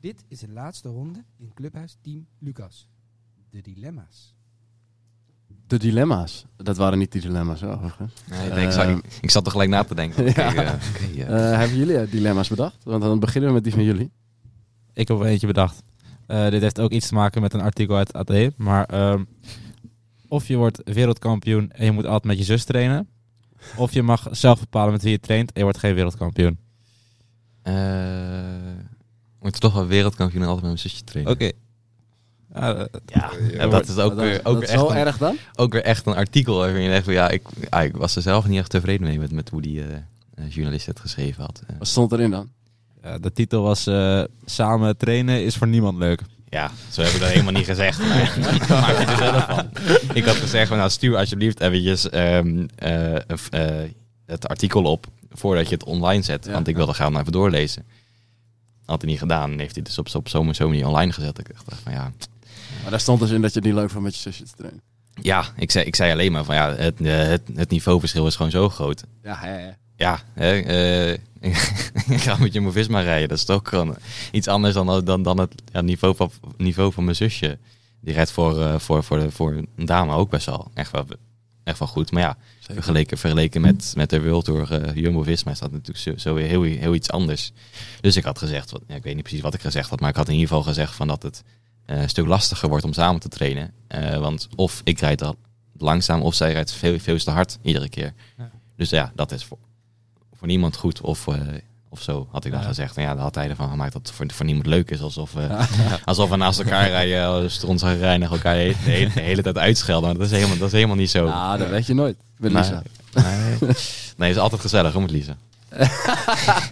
Dit is de laatste ronde in Clubhuis Team Lucas. De dilemma's. De dilemma's. Dat waren niet die dilemma's, overigens. Nee, Eh, ik, zat, ik, ik zat er gelijk na te denken. Ja. eh. Eh, hebben jullie eh, dilemma's bedacht? Want dan beginnen we met die van jullie. Ik heb er eentje bedacht. Eh, dit heeft ook iets te maken met een artikel uit AD. Maar ehm, of je wordt wereldkampioen en je moet altijd met je zus trainen. Of je mag zelf bepalen met wie je traint en je wordt geen wereldkampioen. Eh moet toch wel wereldkampioen en altijd met mijn zusje trainen. Oké. Ja, eh, Ja, ja, dat is ook Dat weer, ook, dat weer is echt zo een, erg dan? ook weer echt een artikel waarin je van ja, ik, ah, ik was er zelf niet echt tevreden mee met, met hoe die eh, eh, journalist het geschreven had. Eh, Wat stond erin dan? ja, de titel was eh, Samen trainen is voor niemand leuk. Ja, zo heb ik dat helemaal niet gezegd. Maar maak je er zelf van. Ik had gezegd van nou stuur alsjeblieft eventjes ehm, eh, eh, het artikel op voordat je het online zet. Ja. Want ik wilde gaan even doorlezen. Had hij niet gedaan. En heeft hij dus op, op zo'n zo'n manier online gezet. Ik dacht van ja, Maar daar stond dus in dat je het niet leuk vond met je zusje te trainen. ja ik, zei, ik zei alleen maar van ja, het, eh, het, het niveauverschil is gewoon zo groot. Ja, hè, hè. Ja, hè, eh, ik ga met je Visma rijden. Dat is toch gewoon iets anders dan, dan, dan het ja, niveau, van, niveau van mijn zusje. Die rijdt voor, eh, voor, voor, de, voor een dame ook best wel echt wel, echt wel goed. Maar ja, vergeleken, vergeleken met, met de World Tour eh, Jumbo-Visma is dat natuurlijk zo, zo weer heel, heel iets anders. Dus ik had gezegd, wat, ja, ik weet niet precies wat ik gezegd had, maar ik had in ieder geval gezegd van dat het een stuk lastiger wordt om samen te trainen. Eh, want of ik rijd al langzaam of zij rijdt veel, veel te hard iedere keer. Ja. Dus ja, dat is voor, voor niemand goed of, eh, of zo, had ik dan gezegd. En ja, dan had hij ervan gemaakt dat het voor, voor niemand leuk is. Alsof, eh, alsof we naast elkaar rijden, strontzagerijnig elkaar de hele, de hele tijd uitschelden. Maar dat is helemaal, dat is helemaal niet zo. Nou, dat weet je nooit. Met Nee. Lisa. Nee, is altijd gezellig hoor, met Lisa.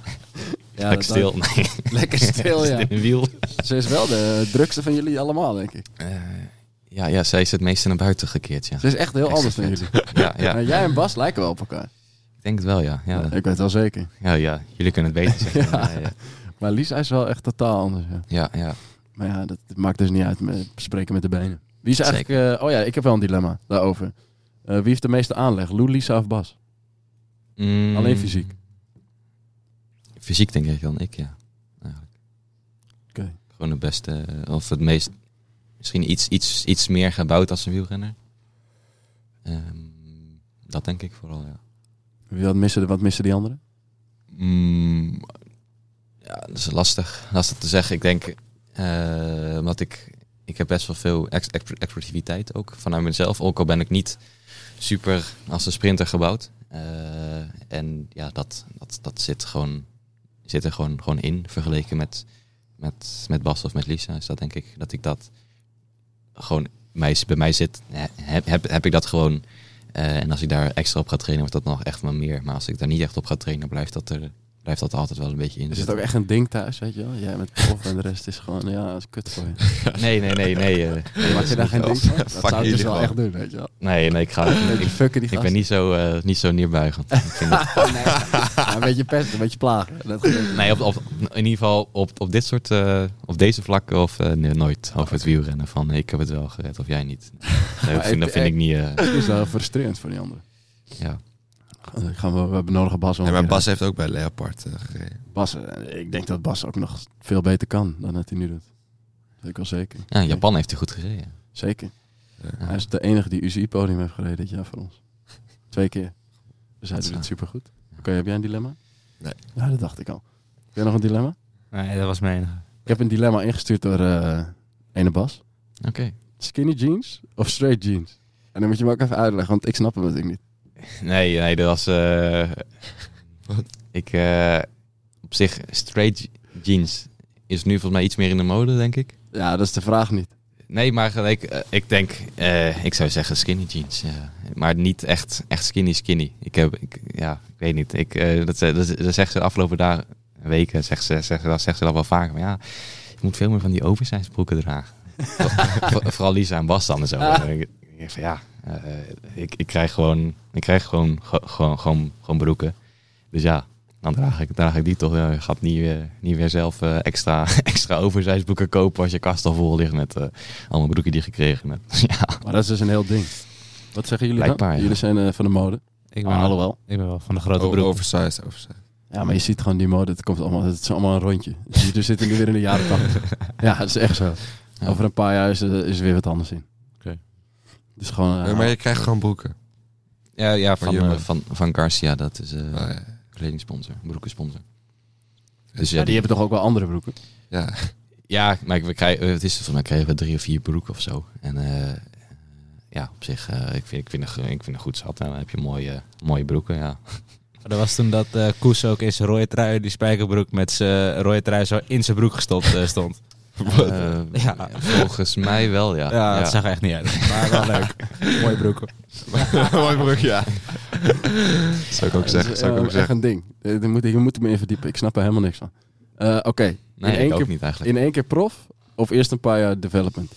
Ja, Lekker stil. Nee. Lekker stil, ja. In wiel. Ze is wel de drukste van jullie allemaal, denk ik. Eh, ja, ja, zij is het meeste naar buiten gekeerd, ja. Ze is echt heel anders dan jullie. Ja, ja. Maar jij en Bas lijken wel op elkaar. Ik denk het wel, ja. Ja, Ik weet het wel zeker. ja, ja. jullie kunnen het beter zeggen. Ja. Maar Lisa is wel echt totaal anders. Ja. ja, ja. Maar ja, dat, dat maakt dus niet uit met spreken met de benen. Wie is eigenlijk... eh, oh ja, ik heb wel een dilemma daarover. Eh, wie heeft de meeste aanleg? Lou, Lisa of Bas? Mm, Alleen fysiek. Fysiek denk ik dan ik, ja. Eigenlijk. Gewoon het beste, eh, of het meest, misschien iets, iets, iets meer gebouwd als een wielrenner. Ehm, dat denk ik vooral, ja. Wie wat missen, wat missen die anderen? Mm, ja, dat is lastig, lastig te zeggen. Ik denk, eh, omdat ik, ik heb best wel veel ex ex- explosiviteit ook vanuit mezelf. Ook al ben ik niet super als een sprinter gebouwd. Eh, en ja, dat, dat, dat zit, gewoon, zit er gewoon, gewoon in vergeleken met, met, met Bas of met Lisa. Is dat denk ik dat ik dat gewoon mij, bij mij zit, heb, heb, heb ik dat gewoon. Eh, en als ik daar extra op ga trainen, wordt dat nog echt wel meer. Maar als ik daar niet echt op ga trainen, blijft dat er blijft dat altijd wel een beetje in. Is het ook echt een ding thuis, weet je wel? Jij met prof en de rest is gewoon, ja, dat is kut voor je. Nee, nee, nee, nee. eh, Maak je daar geen ding van? Dat zou ik dus wel echt doen, weet je wel. nee, nee, ik ga. Ik, die ik gast. ben niet zo, eh, niet zo neerbuigend. Ik vind Ja, een beetje pesten, een beetje plagen. Nee, op, op, in ieder geval op, op dit soort, eh, op deze vlakken of nee, nooit over het wielrennen van nee, ik heb het wel gered of jij niet. Dat vind, dat vind ik niet. Het is wel frustrerend voor die anderen. ja. Dan gaan we, we benodigen Bas om. Ja, maar Bas heeft ook bij Leopard eh, gereden. Bas, eh, ik denk dat Bas ook nog veel beter kan dan dat hij nu doet. Dat weet ik wel zeker. ja, in Japan heeft hij goed gereden. Zeker. Ja. Hij is de enige die UCI-podium heeft gereden dit jaar voor ons. Twee keer. Dus hij doet is het supergoed. Oké, heb jij een dilemma? Nee. Ja, dat dacht ik al. Heb jij nog een dilemma? Nee, dat was mijn. Ik heb een dilemma ingestuurd door eh ene Bas. Oké. Skinny jeans of straight jeans? En dan moet je me ook even uitleggen, want ik snap hem natuurlijk niet. Nee, nee, dat was. eh, ik eh, op zich straight jeans is nu volgens mij iets meer in de mode, denk ik. Ja, dat is de vraag niet. Nee, maar gelijk, eh, ik denk, ik zou zeggen skinny jeans. Ja. Maar niet echt, echt skinny skinny. Ik heb, ik, ja, ik weet niet. Ik, dat, dat, dat zegt ze de afgelopen dagen, weken, zegt ze, zegt, dat zegt ze dat wel vaker. Maar ja, je moet veel meer van die oversized broeken dragen. Voor- Vooral Lisa en Bas dan en zo. Ah. Ik, ik van ja, eh, ik, ik krijg gewoon, ik krijg gewoon, ge- gewoon, gewoon, gewoon broeken. Dus ja, dan draag ik, draag ik die toch. Ja, je gaat niet, weer niet weer zelf eh, extra, extra oversized broeken kopen als je kast al vol ligt met eh, allemaal broeken die je gekregen hebt. ja, Maar dat is dus een heel ding. Wat zeggen jullie Blijkbaar, dan? ja. Jullie zijn eh, van de mode. Ik ben, Ah, wel, alhoewel. ik ben wel van de grote O- broek. Oversized, oversized. Ja, maar je ziet gewoon die mode. Het, komt allemaal, het is allemaal een rondje. Dus we zitten nu weer in de jaren 80. Ja, dat is echt zo. Ja. Over een paar jaar is, is er weer wat anders in. Dus gewoon... eh, Ja, maar je krijgt gewoon broeken. ja, ja van, Jumbo. eh, van, van Garcia, dat is eh Oh, ja. kledingsponsor, broekensponsor. Dus Dus ja, ja, die hebben toch ook wel andere broeken? ja. Ja, maar we krijgen, het is volgens mij kregen we drie of vier broeken of zo. En, eh, ja, op zich, eh, ik, vind, ik, vind het, ik vind het goed zat. En dan heb je mooie, mooie broeken, ja. Er was toen dat eh Koes ook in zijn rode trui, die spijkerbroek met zijn rode trui zo in zijn broek gestopt stond. Eh, Ja. Volgens mij wel, ja. Ja, dat zag er echt niet uit. Maar wel leuk. Mooie broeken. Mooi broek, ja. Zou ik ook Dat zeggen. is, Zou ik eh, ook echt zeggen. een ding. Eh, daar moet, je moet me in verdiepen. Ik snap er helemaal niks van. Eh, Oké, Nee, in, één ik ook keer, niet eigenlijk. in één keer prof of eerst een paar jaar development?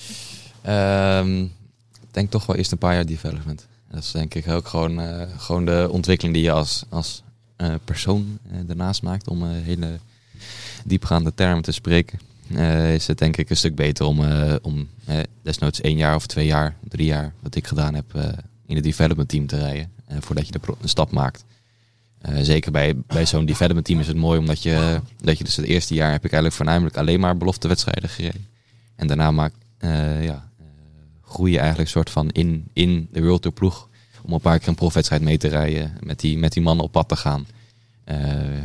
Ehm, ik denk toch wel eerst een paar jaar development. Dat is denk ik ook gewoon, eh, gewoon de ontwikkeling die je als, als eh, persoon daarnaast maakt. Om eh, hele diepgaande termen te spreken. Eh, is het denk ik een stuk beter om, eh, om eh, desnoods één jaar of twee jaar, drie jaar, wat ik gedaan heb, in het development team te rijden. voordat je de, stap maakt. Zeker bij, bij zo'n development team is het mooi omdat je, dat je dus het eerste jaar heb ik eigenlijk voornamelijk alleen maar beloftewedstrijden gereden. En daarna maak, ja, groei je eigenlijk soort van in, in de World Tour ploeg. Om een paar keer een profwedstrijd mee te rijden. Met die, met die mannen op pad te gaan.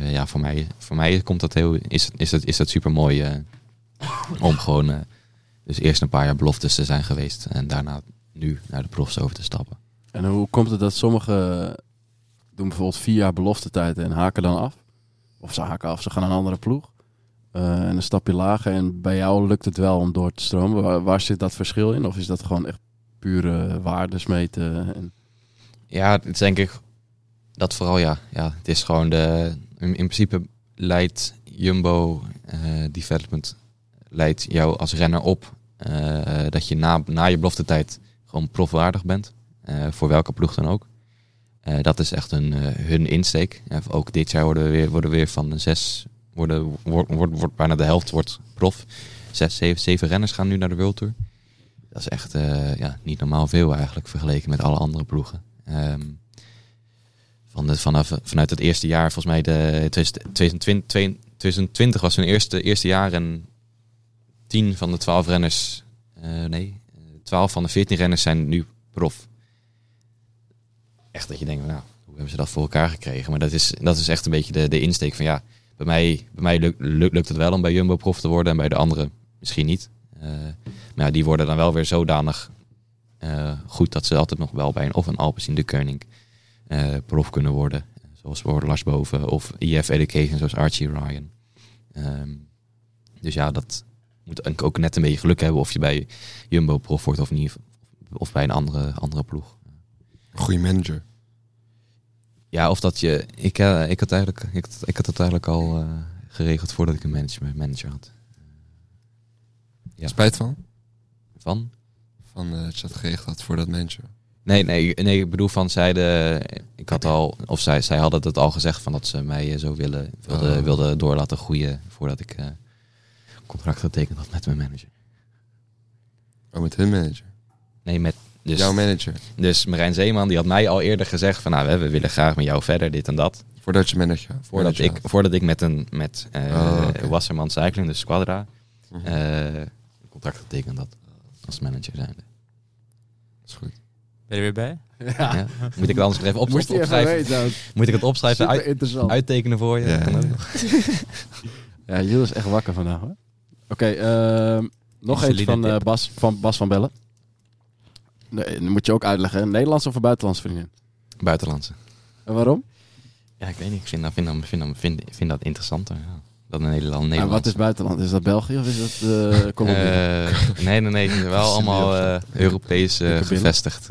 Ja, voor mij, voor mij komt dat heel, is, is, dat, is dat super mooi. om gewoon eh, dus eerst een paar jaar beloftes te zijn geweest. En daarna nu naar de profs over te stappen. En hoe komt het dat sommigen doen bijvoorbeeld vier jaar belofte tijd en haken dan af? Of ze haken af, ze gaan naar een andere ploeg. Eh, en een stapje lager. En bij jou lukt het wel om door te stromen. Waar, waar zit dat verschil in? Of is dat gewoon echt pure waardes meten? En... Ja, het is denk ik dat vooral ja. ja het is gewoon de. In, in principe leidt Jumbo eh, Development leidt jou als renner op eh, dat je na, na je beloftetijd gewoon profwaardig bent. eh, voor welke ploeg dan ook. Eh, dat is echt een, hun insteek. Ook dit jaar worden we weer, worden we weer van zes. Worden, wordt, wordt, bijna de helft wordt prof. Zes, zeven, zeven renners gaan nu naar de World Tour. Dat is echt ja, niet normaal veel eigenlijk vergeleken met alle andere ploegen. Ehm, van de, vanaf, vanuit het eerste jaar, volgens mij de 2020, 2020 was hun eerste, eerste jaar en 10 van de 12 renners, eh, nee, 12 van de 14 renners zijn nu prof. Echt dat je denkt, nou, hoe hebben ze dat voor elkaar gekregen? Maar dat is, dat is echt een beetje de, de insteek van ja, bij mij, bij mij lukt, lukt, het wel om bij Jumbo prof te worden en bij de anderen misschien niet. Eh, maar ja, die worden dan wel weer zodanig eh, goed dat ze altijd nog wel bij een of een Alpecin de Koning prof kunnen worden. Zoals bijvoorbeeld Lars Boven of EF Education zoals Archie Ryan. Ehm, dus ja, dat moet ook net een beetje geluk hebben of je bij Jumbo prof wordt of niet. Of bij een andere, andere ploeg. Goeie manager. Ja, of dat je... Ik, eh, ik, had, eigenlijk, ik, had- ik had het eigenlijk al eh, geregeld voordat ik een manager, manager had. Ja. Spijt van? Van? Van eh, dat je dat geregeld had voor dat manager. Nee, nee, nee, ik bedoel van zeiden, ik had al, of zij, zij hadden het al gezegd van dat ze mij zo willen, wilden, Oh. wilden door laten groeien voordat ik contract getekend had met mijn manager. Oh, met hun manager. Nee, met, dus, Jouw manager. dus Marijn Zeeman die had mij al eerder gezegd van nou, we, we willen graag met jou verder, dit en dat. Voordat je manager. Voordat, manager ik, voordat ik met een, met eh Oh. Wasserman Cycling, dus Squadra, een contract getekend had als manager zijnde. is goed. Ben je er weer bij? Ja, Ja. Moet ik het anders even op, moest je even opschrijven? weten. Moet ik het opschrijven, uit, interessant. uittekenen voor je? Ja. Ja, Jill is echt wakker vandaag hoor. Oké, ehm, nog eentje van, eh. Bas, van Bas van Bellen. Nee, dan moet je ook uitleggen. Nederlandse of een buitenlandse vriendin? Buitenlandse. En waarom? Ja, ik weet niet. Ik vind dat, vind dat, vind dat, vind, vind dat interessanter. Ja. Dan een Nederland. En Nederland. wat is buitenland? Is dat België of is dat eh Colombia? Eh, nee, nee, nee. Wel allemaal Europees gevestigd.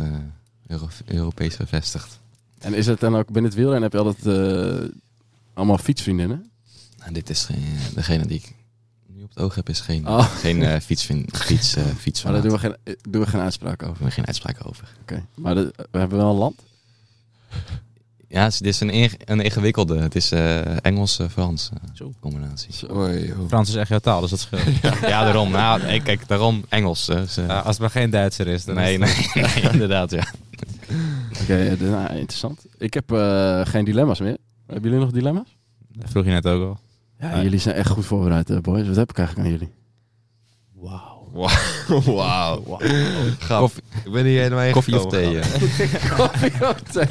Euro Europees gevestigd. en is het dan ook binnen het wielrennen heb je altijd allemaal fietsvriendinnen? Nou, dit is degene die ik nu op het oog heb, is geen, Oh. geen eh fietsvin, fiets, eh fiets Maar daar doen we geen, eh, doen we geen uitspraak over. Daar hebben we geen uitspraak over. Oké, maar dat- we hebben wel een land. Ja, het is, dit is een, een ingewikkelde. Het is eh Engels-Frans eh, Zo. combinatie. Oei. Frans is echt jouw taal, dus dat scheelt. Ja, daarom. Nou, ik kijk, daarom Engels. eh, ze- Ja, als het maar geen Duitser is. Dan nee, is het- nee, nee, inderdaad, ja. Oké, nou, interessant. Ik heb eh, geen dilemma's meer. Hebben jullie nog dilemma's? Dat vroeg je net ook al. Ja, jullie zijn echt goed voorbereid, eh, boys. Wat heb ik eigenlijk aan jullie? Wauw. Wauw. Gaaf. Koffie, Ik ben hier helemaal koffie of thee? eh? Koffie of thee?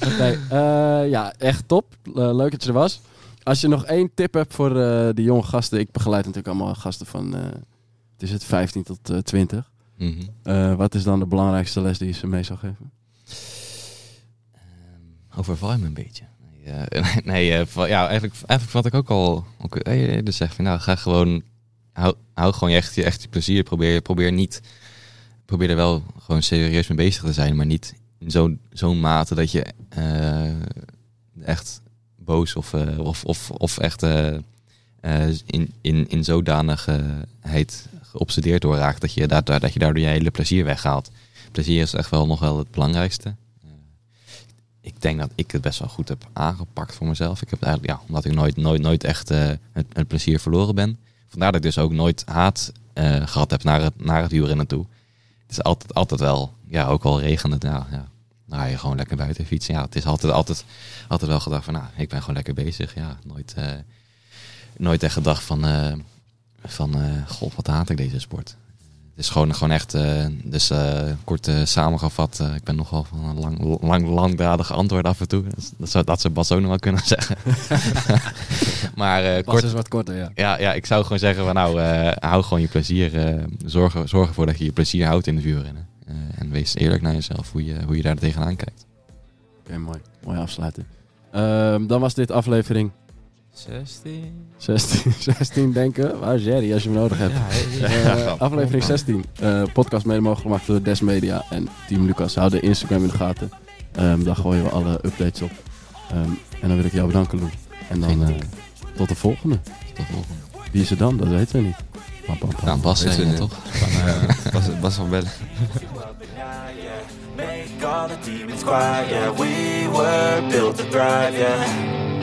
nee, eh, ja, echt top. Leuk dat je er was. Als je nog één tip hebt voor eh de jonge gasten. Ik begeleid natuurlijk allemaal gasten van... eh, het is het 15 tot eh, 20. Mhm. Eh, wat is dan de belangrijkste les die je ze mee zou geven? Ehm, overval je me een beetje. Nee, eh, nee eh, van- ja, eigenlijk, eigenlijk wat ik ook al ook, eh, dus zeg nou, ga gewoon, hou, hou gewoon echt, je echt je plezier. Probeer, probeer niet, probeer er wel gewoon serieus mee bezig te zijn, maar niet in zo'n zo'n mate dat je eh, echt boos of, eh, of, of, of echt eh, eh, in, in, in zodanigheid geobsedeerd door raakt dat je, daardoor, dat je daardoor je hele plezier weghaalt. Plezier is echt wel nog wel het belangrijkste. Ik denk dat ik het best wel goed heb aangepakt voor mezelf. Ik heb eigenlijk, ja, omdat ik nooit, nooit, nooit echt eh, het, plezier verloren ben. Vandaar dat ik dus ook nooit haat eh, gehad heb naar het, naar het wielrennen toe. Het is altijd, altijd wel, ja, ook al regende, nou, ja, ga je gewoon lekker buiten fietsen. Ja, het is altijd, altijd, altijd wel gedacht van, nou, ik ben gewoon lekker bezig. Ja, nooit, eh, nooit echt gedacht van, van god, wat haat ik deze sport. Het is gewoon, gewoon echt, eh, dus eh, kort eh, samengevat, ik ben nogal van een lang, lang, langdradige antwoord af en toe. Dat, zou, dat zou Bas ook nog wel kunnen zeggen. maar Kort is wat korter, ja. ja, ja, ik zou gewoon zeggen van nou, hou gewoon je plezier. zorg, zorg ervoor dat je je plezier houdt in wielrennen. Eh, en wees eerlijk naar jezelf hoe je, hoe je daar tegenaan kijkt. Oké, mooi. Mooi afsluiten. Ehm, dan was dit aflevering 16. 16, 16 denken. Waar is Jerry als je hem nodig hebt? Ja, Eh, aflevering 16. Eh, podcast mede mogelijk gemaakt door Des Media en Team Lucas. Hou de Instagram in de gaten. Ehm, daar gooien we alle updates op. Ehm, en dan wil ik jou bedanken, Lou. En dan eh, tot de volgende. Tot volgende. Wie is er dan? Dat weten we niet. Pam, pam, pam. Nou, Bas je je niet. toch? Van, eh, Bas, van Bellen. up and now, yeah. Make all the demons quiet, yeah. We were built to thrive, yeah.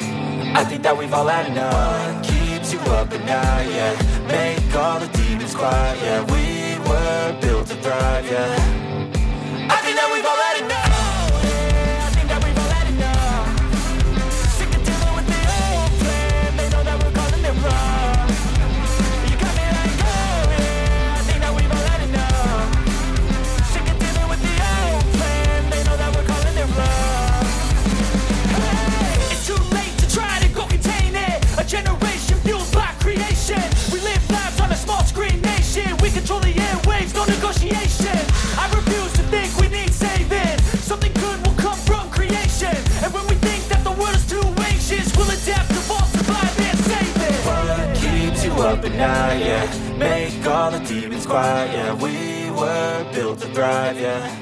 I think that we've all had enough. Keeps you up and now, yeah. Make all the demons quiet, yeah. We were built to thrive, yeah. Up at night, yeah? Make all the demons quiet, yeah. We were built to thrive, yeah.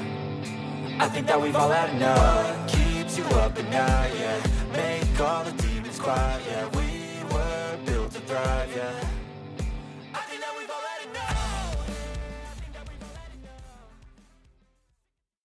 I think that we've all had enough. Keeps you up at night, yeah. Make all the demons quiet, yeah. We were built to thrive, yeah.